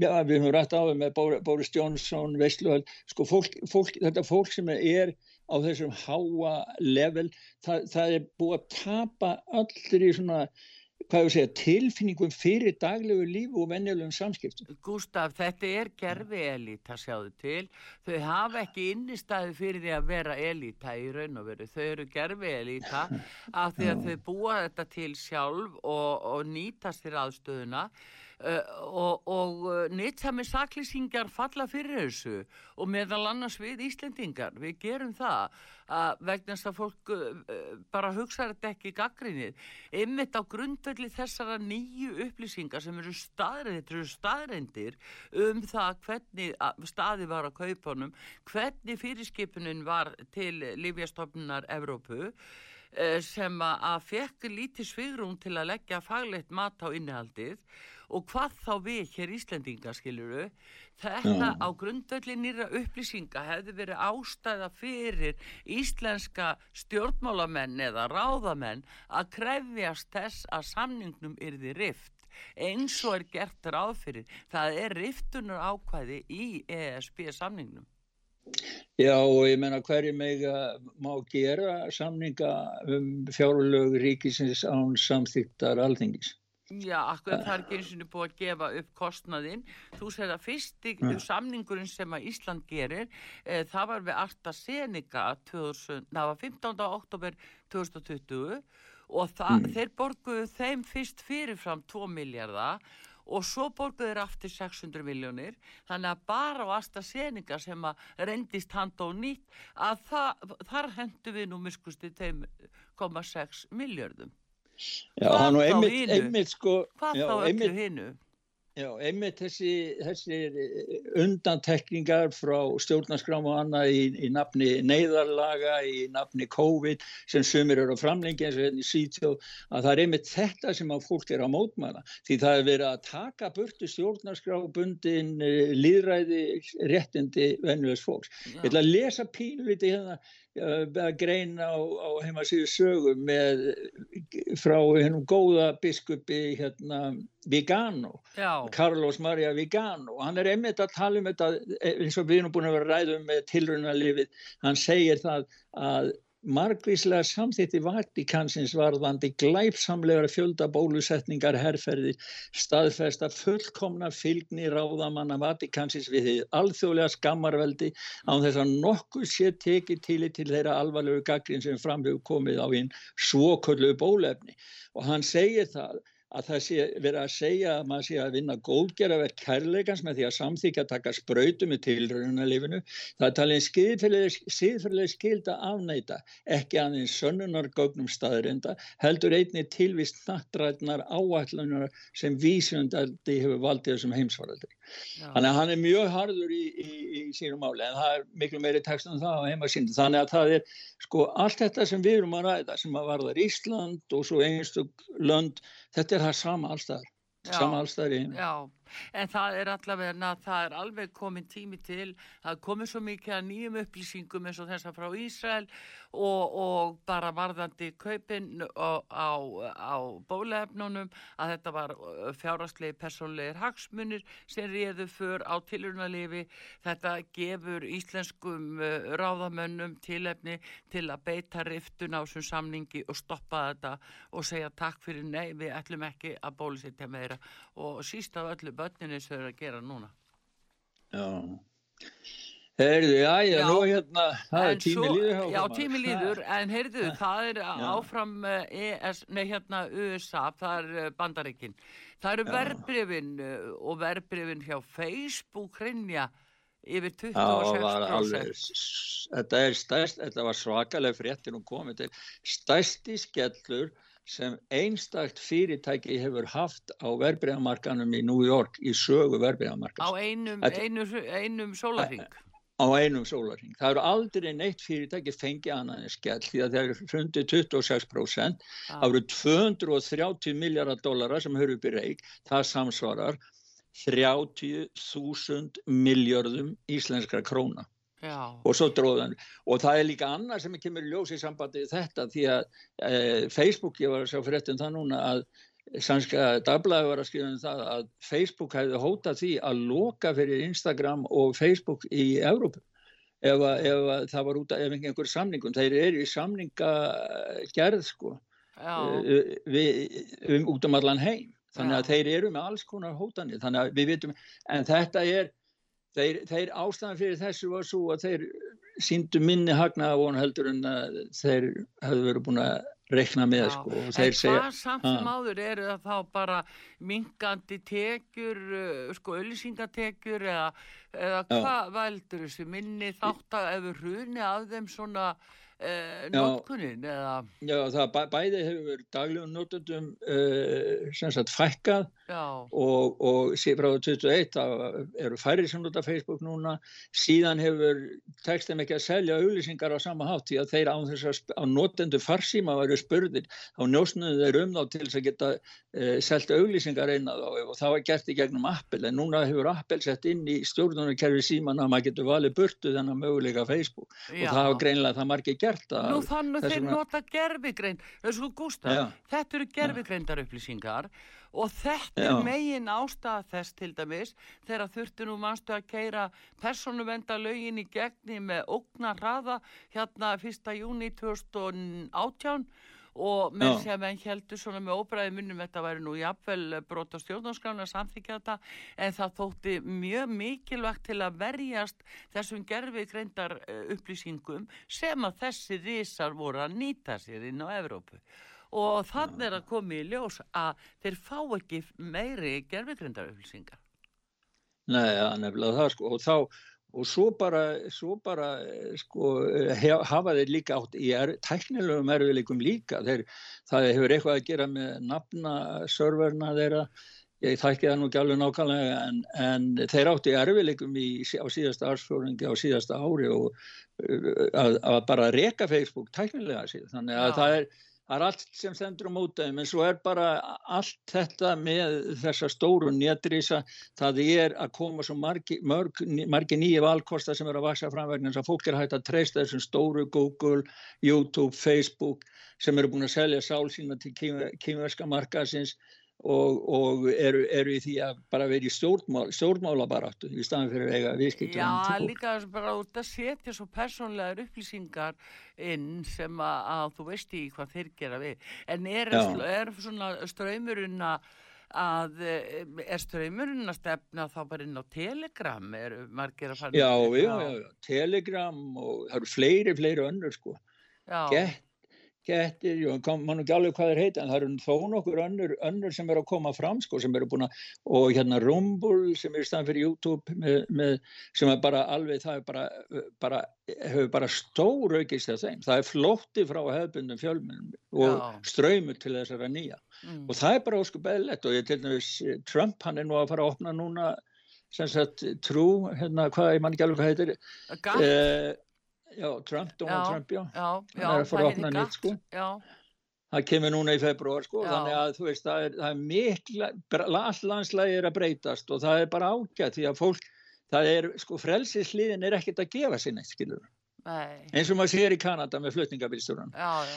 Speaker 2: já við höfum rætt á það með Boris Johnson, Veistluhald, sko fólk, fólk, þetta fólk sem er á þessum háa level, það, það er búið að tapa allir í svona hvað ég segja, tilfinningum fyrir daglegu lífu og venjulegum samskiptum.
Speaker 1: Gustaf, þetta er gerfi elita, sjáðu til. Þau hafa ekki innistæði fyrir því að vera elita í raun og veru. Þau eru gerfi elita af því að þau búa þetta til sjálf og, og nýtast þér aðstöðuna og, og uh, nýttami saklýsingar falla fyrir þessu og meðal annars við Íslendingar. Við gerum það að vegna þess að fólk uh, bara hugsa þetta ekki gaggrinnið ymmit á grundvelli þessara nýju upplýsingar sem eru staðreindir, staðreindir um það hvernig staði var á kaupunum hvernig fyrirskipunin var til Lífjastofnunar Evrópu sem að fekk lítið svigrún til að leggja faglegt mat á innihaldið og hvað þá við hér Íslendinga skiluru þetta á grundvelli nýra upplýsinga hefði verið ástæða fyrir íslenska stjórnmálamenn eða ráðamenn að krefjast þess að samningnum yrði rift. Eins og er gert ráð fyrir. Það er riftunar ákvæði í ESB samningnum
Speaker 2: Já og ég menna hverju mega má gera samninga um fjárlög ríkisins án samþýttar alþingis
Speaker 1: Já, akkurat það er ekki eins og búið að gefa upp kostnaðinn. Þú segir að fyrsti ja. samningurinn sem að Ísland gerir, e, það var við Arta Seneca, 2000, það var 15. oktober 2020 og það, mm. þeir borguðu þeim fyrst fyrirfram 2 miljardar og svo borguðu þeir aftur 600 miljónir. Þannig að bara á Arta Seneca sem að rendist hand á nýtt, að það, þar hendu við nú miskustið 2,6 miljardum.
Speaker 2: Já, hann og einmitt, einmitt sko
Speaker 1: Hvað já, þá öllu hinnu?
Speaker 2: Já, einmitt þessi, þessi undantekningar frá stjórnarskrám og annað í, í nafni neyðarlaga, í nafni COVID sem sumir eru á framlengi eins og hérna í sítjó, að það er einmitt þetta sem að fólk er á mótmæla. Því það er verið að taka burtu stjórnarskrábundin eh, líðræði réttindi vennuðs fólks. Já. Ég ætla að lesa pínliti hérna að greina á, á heimasíðu sögum með frá hennum góða biskupi hérna Vigano, Já. Carlos Maria Vigano og hann er einmitt að tala um þetta eins og við erum búin að vera ræðum með tilrunalifið, hann segir það að margvíslega samþitti Vatikansins varðandi glæpsamlegar fjölda bólusetningar herrferði staðfesta fullkomna fylgni ráðamanna Vatikansins við því alþjóðlega skammarveldi án þess að nokkuð sé tekið til til þeirra alvarlegu gaggrin sem framhjóð komið á einn svoköllu bólefni og hann segir það að það sé verið að segja að maður sé að vinna góðgerðaverk kærleikans með því að samþykja að taka spröytu með tilröðunarlifinu. Það er talið síðferðileg skild að afnæta, ekki aðeins sönnunargögnum staðrinda, heldur einni tilvist nattrætnar áallunar sem vísjöndaldi hefur valdið þessum heimsvaraldi. Þannig að hann er mjög harður í, í, í sínum máli en það er miklu meiri text en það á heimasýndu. Þannig að það er sko allt þetta sem við erum að ræða sem að varðar Ísland og svo einstug lönd, þetta er það sama allstaðar. Sama allstaðar í
Speaker 1: heim. En það er allavega, það er alveg komin tími til, það komið svo mikið að nýjum upplýsingum eins og þessa frá Ísrael og, og bara varðandi kaupin á, á, á bólefnunum að þetta var fjárastlegi personlegir hagsmunir sem réðu för á tilurunalifi. Þetta gefur íslenskum ráðamönnum tilefni til að beita riftun á þessum samningi og stoppa þetta og segja takk fyrir nei, við ætlum ekki að bólusetja meira og síst af öllu börninni sem þau eru að gera núna.
Speaker 2: Já. Heyrðu, já, já, nú hérna það er tími
Speaker 1: svo,
Speaker 2: líður
Speaker 1: Já, tími líður, en heyrðu, það er já. áfram ES, eh, nei hérna USA, það er eh, bandaríkin. Það eru verbreyfin eh, og verbreyfin hjá Facebook hrinja yfir 26%
Speaker 2: Þetta er stærst, þetta var svakalega fréttin og komið til. Stærsti skellur sem einstakt fyrirtæki hefur haft á verbreyðamarkanum í New York í sögu verbreyðamarkans.
Speaker 1: Á einum, einum, einum sólarring?
Speaker 2: Á einum sólarring. Það eru aldrei neitt fyrirtæki fengið annað en skell því að það er fundið 26%. Ah. Það eru 230 miljardar dólara sem höfur upp í reik. Það samsvarar 30.000 miljardum íslenskra króna. Já. og svo dróðan og það er líka annað sem kemur í ljós í sambandi þetta því að e, Facebook, ég var að sjá fyrir þetta núna að sannska dagblæði var að skrifa um það að Facebook hefði hótað því að loka fyrir Instagram og Facebook í Európa ef, ef að það var út af ef einhver samningum, þeir eru í samningagerð sko e, við, um, út um allan heim. Þannig að Já. þeir eru með alls konar hótanir. Þannig að við vitum, en þetta er þeir, þeir ástæðan fyrir þessu var svo að þeir síndu minni hagnaða von heldur en þeir hefðu verið búin að rekna með sko,
Speaker 1: en hvað segja, samt sem áður eru það þá bara mingandi tekjur uh, sko öllisingatekjur eða, eða hvað veldur þessu? Minni þátt að ef við hruni af þeim svona Uh, notkunin eða?
Speaker 2: Já, það bæ, bæði hefur daglegum notundum uh, sem sagt fækkað og, og síðan frá 2021 eru færri sem nota Facebook núna. Síðan hefur tekstum ekki að selja auglýsingar á sama hátt því að þeir án þess að á notendu farsíma varu spurðir á njósnuðu þeir um þá til þess að geta uh, selta auglýsingar einn að þá. Og það var gert í gegnum Apple en núna hefur Apple sett inn í stjórnunarkerfi síman að maður getur valið burtu þennan möguleika Facebook. Já. og það var greinlega það margir gert
Speaker 1: að... Nú þannig þeir vegna... nota gerfigrein, þessu Gustaf, Já. þetta eru gerfigreindar upplýsingar og þetta Já. er megin ástæða þess til dæmis þegar þurftu nú mannstu að keira persónuvenda lögin í gegni með ógna hraða hérna 1. júni 2018 og með því að menn heldur svona með óbræði munum þetta væri nú jafnvel brot á stjórnarskrána samþykja þetta en það þótti mjög mikilvægt til að verjast þessum gerfi greindar eh, upplýsingum sem að þessi risar voru að nýta sér inn á Evrópu og þannig er að koma í ljós að þeir fá ekki meiri upplýsingar
Speaker 2: Nei, ja, nefnilega það sko. Og þá og svo bara, svo bara sko, hafa þeir líka átt í er, tæknilegum erfiðleikum líka. Þeir, það hefur eitthvað að gera með nafnaserverna þeirra. Ég þækki það nú ekki alveg nákvæmlega en, en þeir átt í erfiðleikum í, á síðasta ársfjóringi á síðasta ári og að, að bara reka Facebook tæknilega síðan. Þannig að Já. það er það er allt sem stendur á mótaðum en svo er bara allt þetta með þessa stóru néttrisa það er að koma svo margi, margi nýju valkosta sem eru að vaksa fram vegna þess að fólk er hægt að treysta þessum stóru Google, YouTube, Facebook sem eru búin að selja sál sína til kýmverska markasins og, og eru, eru í því að bara vera í stjórnmál, stjórnmálabaráttu í staðan fyrir eiga viðskipt
Speaker 1: Já, líka bara út að setja svo persónlegar upplýsingar inn sem að, að þú veist í hvað þeir gera við. En er, er svona ströymurinn að er ströymurinn að stefna þá bara inn á Telegram? Er margir að fara
Speaker 2: Já, já, já, já, Telegram og það eru fleiri, fleiri önnur sko. Gett kettir, jú, mann ekki alveg hvað er heita en það eru þó nokkur önnur, önnur sem eru að koma fram sko, sem eru búin að og hérna Rumble sem er stann fyrir YouTube með, með, sem er bara alveg það er bara, bara hefur bara stór aukist af þeim, það er flótti frá hefbundum fjölmennum og Já. ströymur til þessara nýja mm. og það er bara óskup eðlert og ég til dæmis Trump hann er nú að fara að opna núna sem sagt trú, hérna hvað, ég man ekki alveg hvað heitir
Speaker 1: Gatt,
Speaker 2: já, Trump, Donald
Speaker 1: Já.
Speaker 2: Trump, já
Speaker 1: já, já,
Speaker 2: er að fara að opna nýtt, sko.
Speaker 1: Já,
Speaker 2: það kemur núna í februar sko,
Speaker 1: Já.
Speaker 2: þannig að þú veist, það er, það er mikla, all landslægi er að breytast og það er bara ágætt því að fólk, það er, sko, frelsisliðin er ekkert að gefa neitt, skilur
Speaker 1: nei,
Speaker 2: eins og maður sér í Kanada með flutningabílstjóran
Speaker 1: já, já,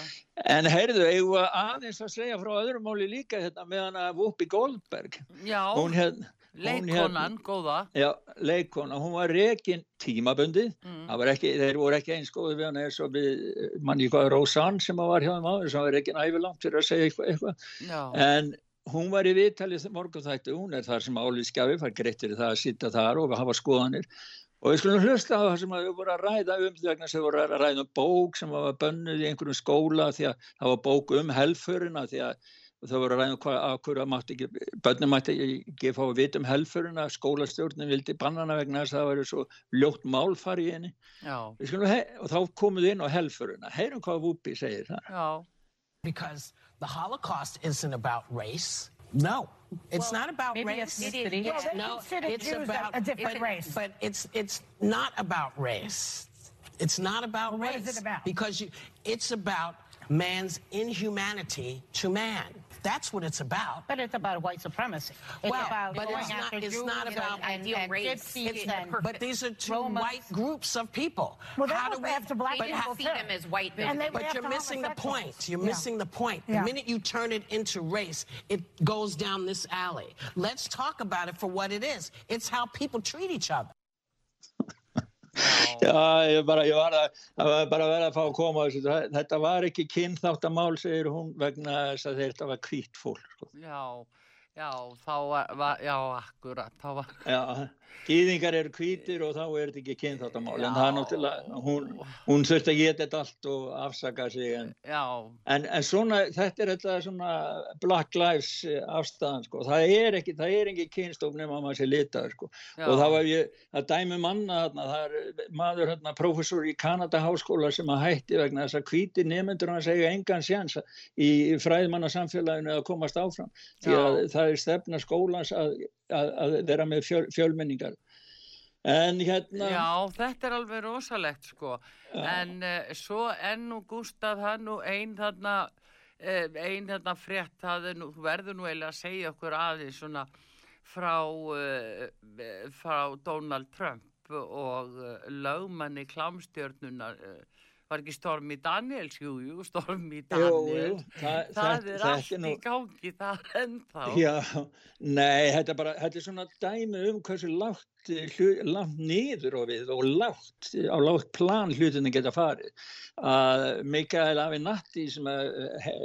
Speaker 2: en heyrðu, eigum við aðeins að segja frá öðrum máli líka hérna meðan að Whoopi Goldberg
Speaker 1: já,
Speaker 2: hún hérna,
Speaker 1: leikkonan, góða,
Speaker 2: já, leikona, hún var rekin tímabundið
Speaker 1: mm,
Speaker 2: ekki, þeir voru ekki eins góði við hann eins og við, manni hvað, Rósann sem var hjá þeim áður, sem var ekki ævilangt fyrir að segja eitthvað, eitthvað. En hún var í viðtalið morgun þættu, hún er þar sem álíðskjafi, fær greitt fyrir það að sitta þar og hafa skoðanir. Og við skulum hlusta á það sem við vorum að ræða um því sem við vorum að ræða um bók sem var bönnuð í einhverjum skóla því að það var bók um helförina því að það voru að ræða um hvað, að hverju mátti ekki, börnum mátti ekki fá að vita um helförina, skólastjórnin vildi bannana vegna þess að það væri svo ljótt málfari í henni. og þá komum við inn á helföruna. Heyrum hvað Whoopi segir það.
Speaker 1: já,
Speaker 6: Because the Holocaust isn't about race. No, it's not about
Speaker 7: maybe
Speaker 6: race.
Speaker 7: ethnicity.
Speaker 8: Well, they
Speaker 6: no,
Speaker 8: consider
Speaker 6: it's
Speaker 8: Jews
Speaker 6: about
Speaker 8: a different
Speaker 6: but-
Speaker 8: race.
Speaker 6: But it's it's not about race. It's not about
Speaker 8: Well, what
Speaker 6: race.
Speaker 8: is it about?
Speaker 6: Because you, it's about man's inhumanity to man. That's what it's about.
Speaker 8: But it's about white supremacy. It's
Speaker 6: Well,
Speaker 8: about
Speaker 6: but
Speaker 8: going
Speaker 6: it's not- it's
Speaker 8: Jews
Speaker 6: not about
Speaker 8: and,
Speaker 7: ideal
Speaker 8: and
Speaker 7: race.
Speaker 6: It's-
Speaker 8: and
Speaker 6: but these are two
Speaker 8: Romas.
Speaker 6: white groups of people.
Speaker 8: Well, they
Speaker 6: How
Speaker 8: were
Speaker 6: do we,
Speaker 8: after black
Speaker 7: They didn't
Speaker 8: people
Speaker 7: see
Speaker 8: too.
Speaker 7: them as white
Speaker 8: And they
Speaker 6: But you're missing the point. You're
Speaker 8: Yeah.
Speaker 6: missing the point.
Speaker 8: Yeah.
Speaker 6: The minute you turn it into race, it goes down this alley. Let's talk about it for what it is. It's how people treat each other.
Speaker 2: Já, ég, bara, ég var að, var bara að vera að fá að koma að Þetta var ekki kynþáttamál, segir hún, vegna þess að þetta var hvít fólk. Sko.
Speaker 1: já, já, þá var, var já, akkurat, þá var,
Speaker 2: Já, gýðingar eru hvítir og þá er þetta ekki kynþáttamál. En
Speaker 1: Já.
Speaker 2: það er náttúrulega, hún, hún þurfti að geta þetta allt og afsaka sig. En, en, en svona, þetta er þetta svona Black Lives eh, afstæðan, sko. Það er ekki, það er ekki kynstof nema að maður sé litaður, sko.
Speaker 1: já,
Speaker 2: og það var ég að dæmi manna þarna, það er maður hérna, prófessor í Kanada háskóla sem að hætti vegna þess að hvíti nemyndur hann segja engan séns í fræðmanna samfélaginu að komast áfram því að
Speaker 1: Já.
Speaker 2: það er stefna skólans að, að, að vera með fjöl, fjölmenningar. En hérna
Speaker 1: Já, þetta er alveg rosalegt sko, en uh, svo enn og Gustaf, það er nú ein þarna, uh, ein þarna frétt, það nú, verður nú eiginlega að segja okkur aðeins svona frá, uh, frá Donald Trump og uh, lögmanni klámstjörnunar, var ekki Stormi Daniels, jú, jú, Stormi
Speaker 2: jú, jú,
Speaker 1: Daniels,
Speaker 2: það,
Speaker 1: það er allt
Speaker 2: nú-
Speaker 1: í gangi þar ennþá.
Speaker 2: Já, nei, þetta er bara, þetta er svona dæmi um hversu lágt, eh, lágt niður og við og lágt, á lágt plan hlutinni geta farið. Að Mikael Avenatti sem er,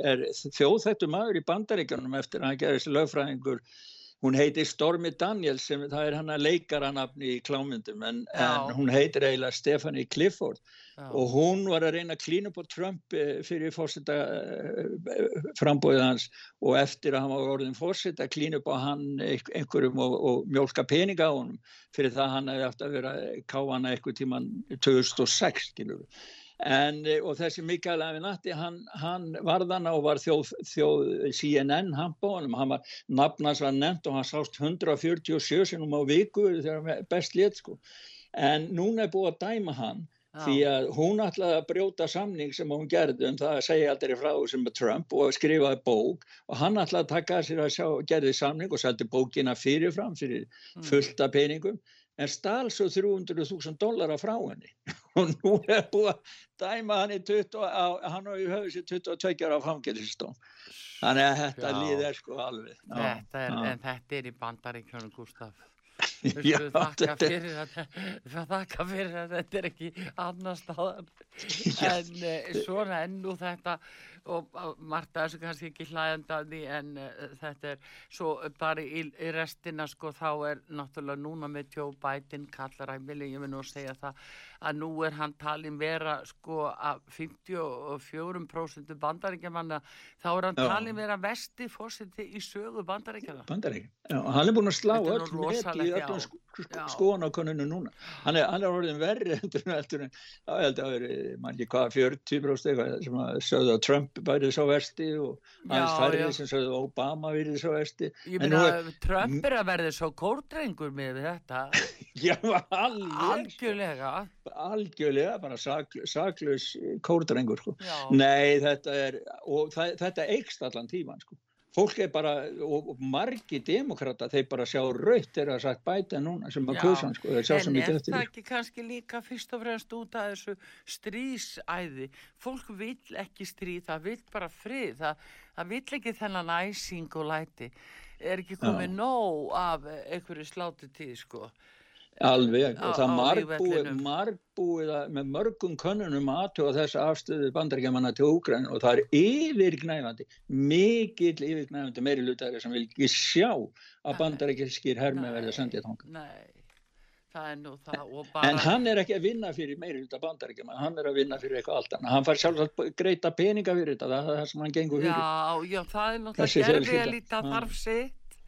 Speaker 2: er þjóðþættu maður í bandaríkjunum eftir að hann gerist lögfræðingur, hún heitir Stormi Daniels sem það er hann að leikaranafni í klámyndum en, en hún heitir eiginlega Stephanie Clifford
Speaker 1: Já.
Speaker 2: og hún var að reyna að klína á Trump eh, fyrir fórseta frambóðið hans og eftir að hann var orðin fórseta klína upp á hann einhver- einhverjum og, og mjólka peninga á honum fyrir það hann hefði aftur að vera káana eitthvað tíman 2006 skilur við. En, eh, og þessi Mikael Avenatti, hann, hann varðana og var þjóð, þjóð CNN honum, hann var nafnans var nefnt og hann sást 147 sinum á viku þegar hann best létt sko. En núna er búið að dæma hann því að hún ætlaði að brjóta samning sem hún gerði um það að segja aldrei frá sem Trump og skrifaði bók. Og hann ætlaði að taka sér að sjá, gerði samning og seldi bókina fyrirfram fyrir fullt af peningum en stál svo 300.000 dollara frá henni. Og nú er búið að dæma hann í 20, á, hann á í höfu sér 22 ára fangelsistóm þannig að þetta
Speaker 1: Já.
Speaker 2: líð er sko alveg Já,
Speaker 1: Þetta er, en þetta er í bandaríkjónu, Gustaf.
Speaker 2: Já,
Speaker 1: þakka
Speaker 2: þetta
Speaker 1: fyrir við þakka fyrir að þetta er ekki annar staðan en uh, svona ennú þetta og að þessu kannski ekki hlæðandaði en uh, þetta er svo bara í, í restina sko þá er náttúrulega núna með Joe Biden kallar æmili, ég vil nú segja það að nú er hann talin vera sko að 54% bandaríkjamanna þá er hann
Speaker 2: Já.
Speaker 1: talin vera vesti fórseti í sögu bandaríkjana
Speaker 2: Bandaríkin. Já, hann er búin að slá
Speaker 1: er
Speaker 2: öll met í öllum sk
Speaker 1: Já.
Speaker 2: sk skoðanakoninu núna. Hann er, hann er orðin verri heldur en heldur en, já, ég held að það er, mann ekki hvað, 40 bróst eitthvað sem að sögðu að Trump bærið svo versti og færri
Speaker 1: já.
Speaker 2: sem sögðu að Obama verið svo versti.
Speaker 1: Ég meina, Trump er að verði svo kórdrengur með þetta,
Speaker 2: Já,
Speaker 1: algjörlega.
Speaker 2: algjörlega, bara sakl, saklaus kórdrengur, sko. Nei, þetta er, og það, þetta eikst allan tíman, sko. Fólk er bara, og, og margi demokrata, þeir bara sjá raut þegar það sagt bæta núna sem að
Speaker 1: Já.
Speaker 2: kusan, sko, þeir sjá
Speaker 1: en
Speaker 2: sem
Speaker 1: er
Speaker 2: ekki eftir
Speaker 1: það
Speaker 2: því.
Speaker 1: ekki kannski líka fyrst og fremst út af þessu strísæði? Fólk vill ekki stríð, það vill bara frið, það, það vill ekki þennan æsing og læti. Er ekki komið nóg af einhverju slátu tíð, sko?
Speaker 2: Alveg,
Speaker 1: á-
Speaker 2: og það margbúið, margbúið að- með mörgum könnunum aðtöga þessa afstöðu bandaríkjamanna til Úgræn og það er yfirgnæfandi, mikill yfirgnæfandi meiri lutari sem vil ekki sjá að bandaríkjaskir hermi verði sendið þangað.
Speaker 1: Nei, það er nú það og bara...
Speaker 2: En hann er ekki að vinna fyrir meiri hluta bandaríkjaman, hann er að vinna fyrir eitthvað allt annað. Hann fær sjálfsagt greita peninga fyrir þetta, það er það sem hann gengur fyrir.
Speaker 1: Já, já, það er náttúrulega
Speaker 2: fjölskylda.
Speaker 1: að líta þarf sitt,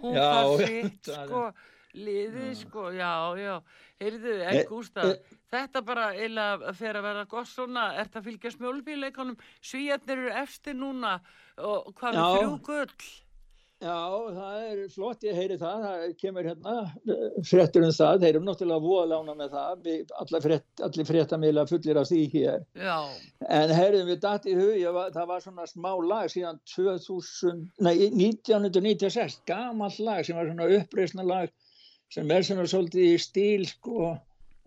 Speaker 1: hún þarf sitt, sko, liðið, sko, já, já, heyrðu,
Speaker 2: E-
Speaker 1: en Gústaf,
Speaker 2: e-
Speaker 1: þetta bara eiginlega fer að vera gott svona, ert að fylgjast með olbíleikonum, svíjarnir eru efstir núna og hvað
Speaker 2: Já.
Speaker 1: þrjú gull?
Speaker 2: Já, það er flott, ég heyri það, það kemur hérna fréttur um það, þeir eru náttúrulega voðalána með það, allir fréttamila fullir af því hér.
Speaker 1: Já,
Speaker 2: En heyrðum við datt í hug, það var svona smá lag síðan 2000, nei, 1996, gamall lag sem var svona uppreisna lag sem er svona svolítið í stíl sko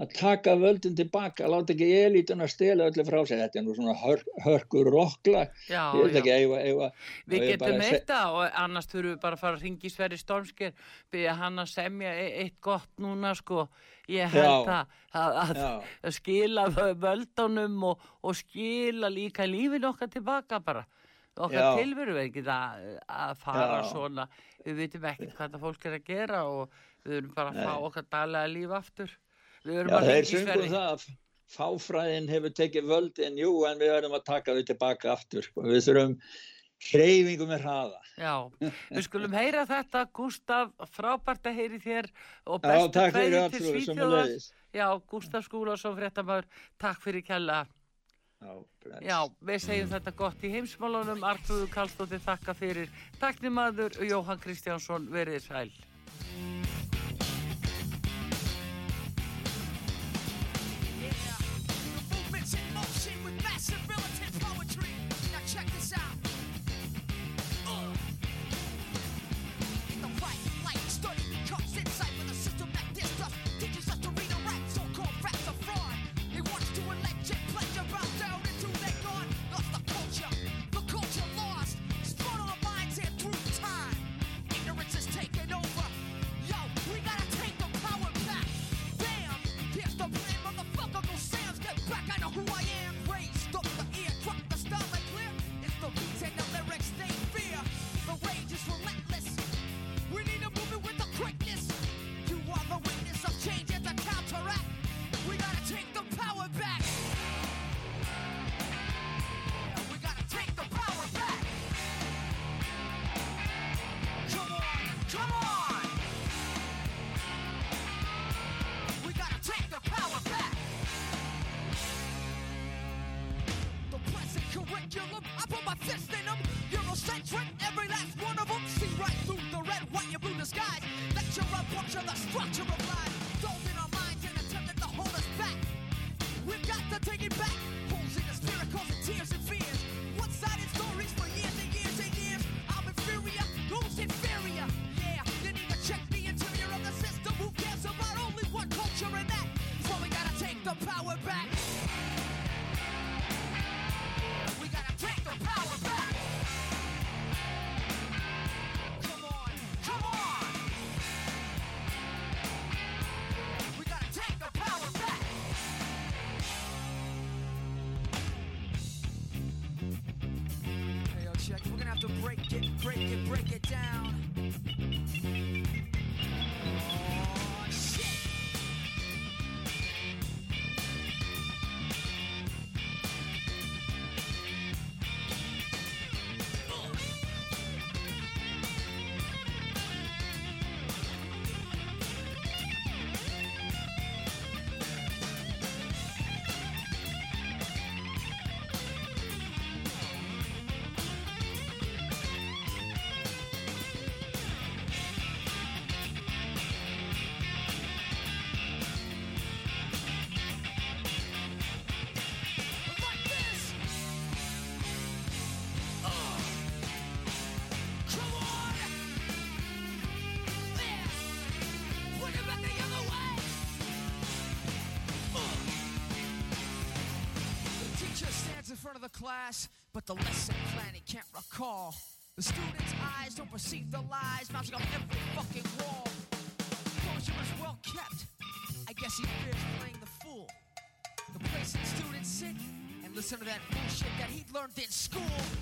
Speaker 2: að taka völdin tilbaka, láta ekki elítuna stela öllu frá sig, þetta er nú svona hör, hörkur rocklag,
Speaker 1: já,
Speaker 2: ég veit ekki, eiga, eiga,
Speaker 1: Við getum eitt það og annars þurfum við bara að fara að ringi Sverri Stormsker byrja hann að semja e- eitt gott núna sko. Ég held
Speaker 2: Já.
Speaker 1: að, að, að, að skila vö- völdunum og, og skila líka lífin okkar tilbaka bara. Okkar tilveru er ekki að, að fara
Speaker 2: Já.
Speaker 1: svona. Við vitum ekkert hvað það fólk er að gera og við erum bara að
Speaker 2: Nei.
Speaker 1: fá okkar daglega líf aftur við erum
Speaker 2: Já,
Speaker 1: að
Speaker 2: þeir
Speaker 1: Sverri
Speaker 2: það að fáfræðin hefur tekið völdin, jú, en við verðum að taka þau tilbaka aftur. Sko. Við þurfum hreyfingu með hraða.
Speaker 1: Já, við skulum heyra þetta Gustaf, frábært að heyri þér og bestu
Speaker 2: allt
Speaker 1: til Svíþjóðar. Já, Gustaf Skúlason, fréttamaður, takk fyrir kjalla.
Speaker 2: Já.
Speaker 1: Já, við segjum þetta gott í heimsmálunum, Artrúður Karlsdóttir þakka fyrir, taknimaður Jóhann Kristjánsson, verið sæl.
Speaker 7: Curriculum, I put my fist in them. Eurocentric, every last one of them. See right through the red, white, and blue disguise. Lecture up, puncture the structure of listen to that bullshit that he'd learned in school.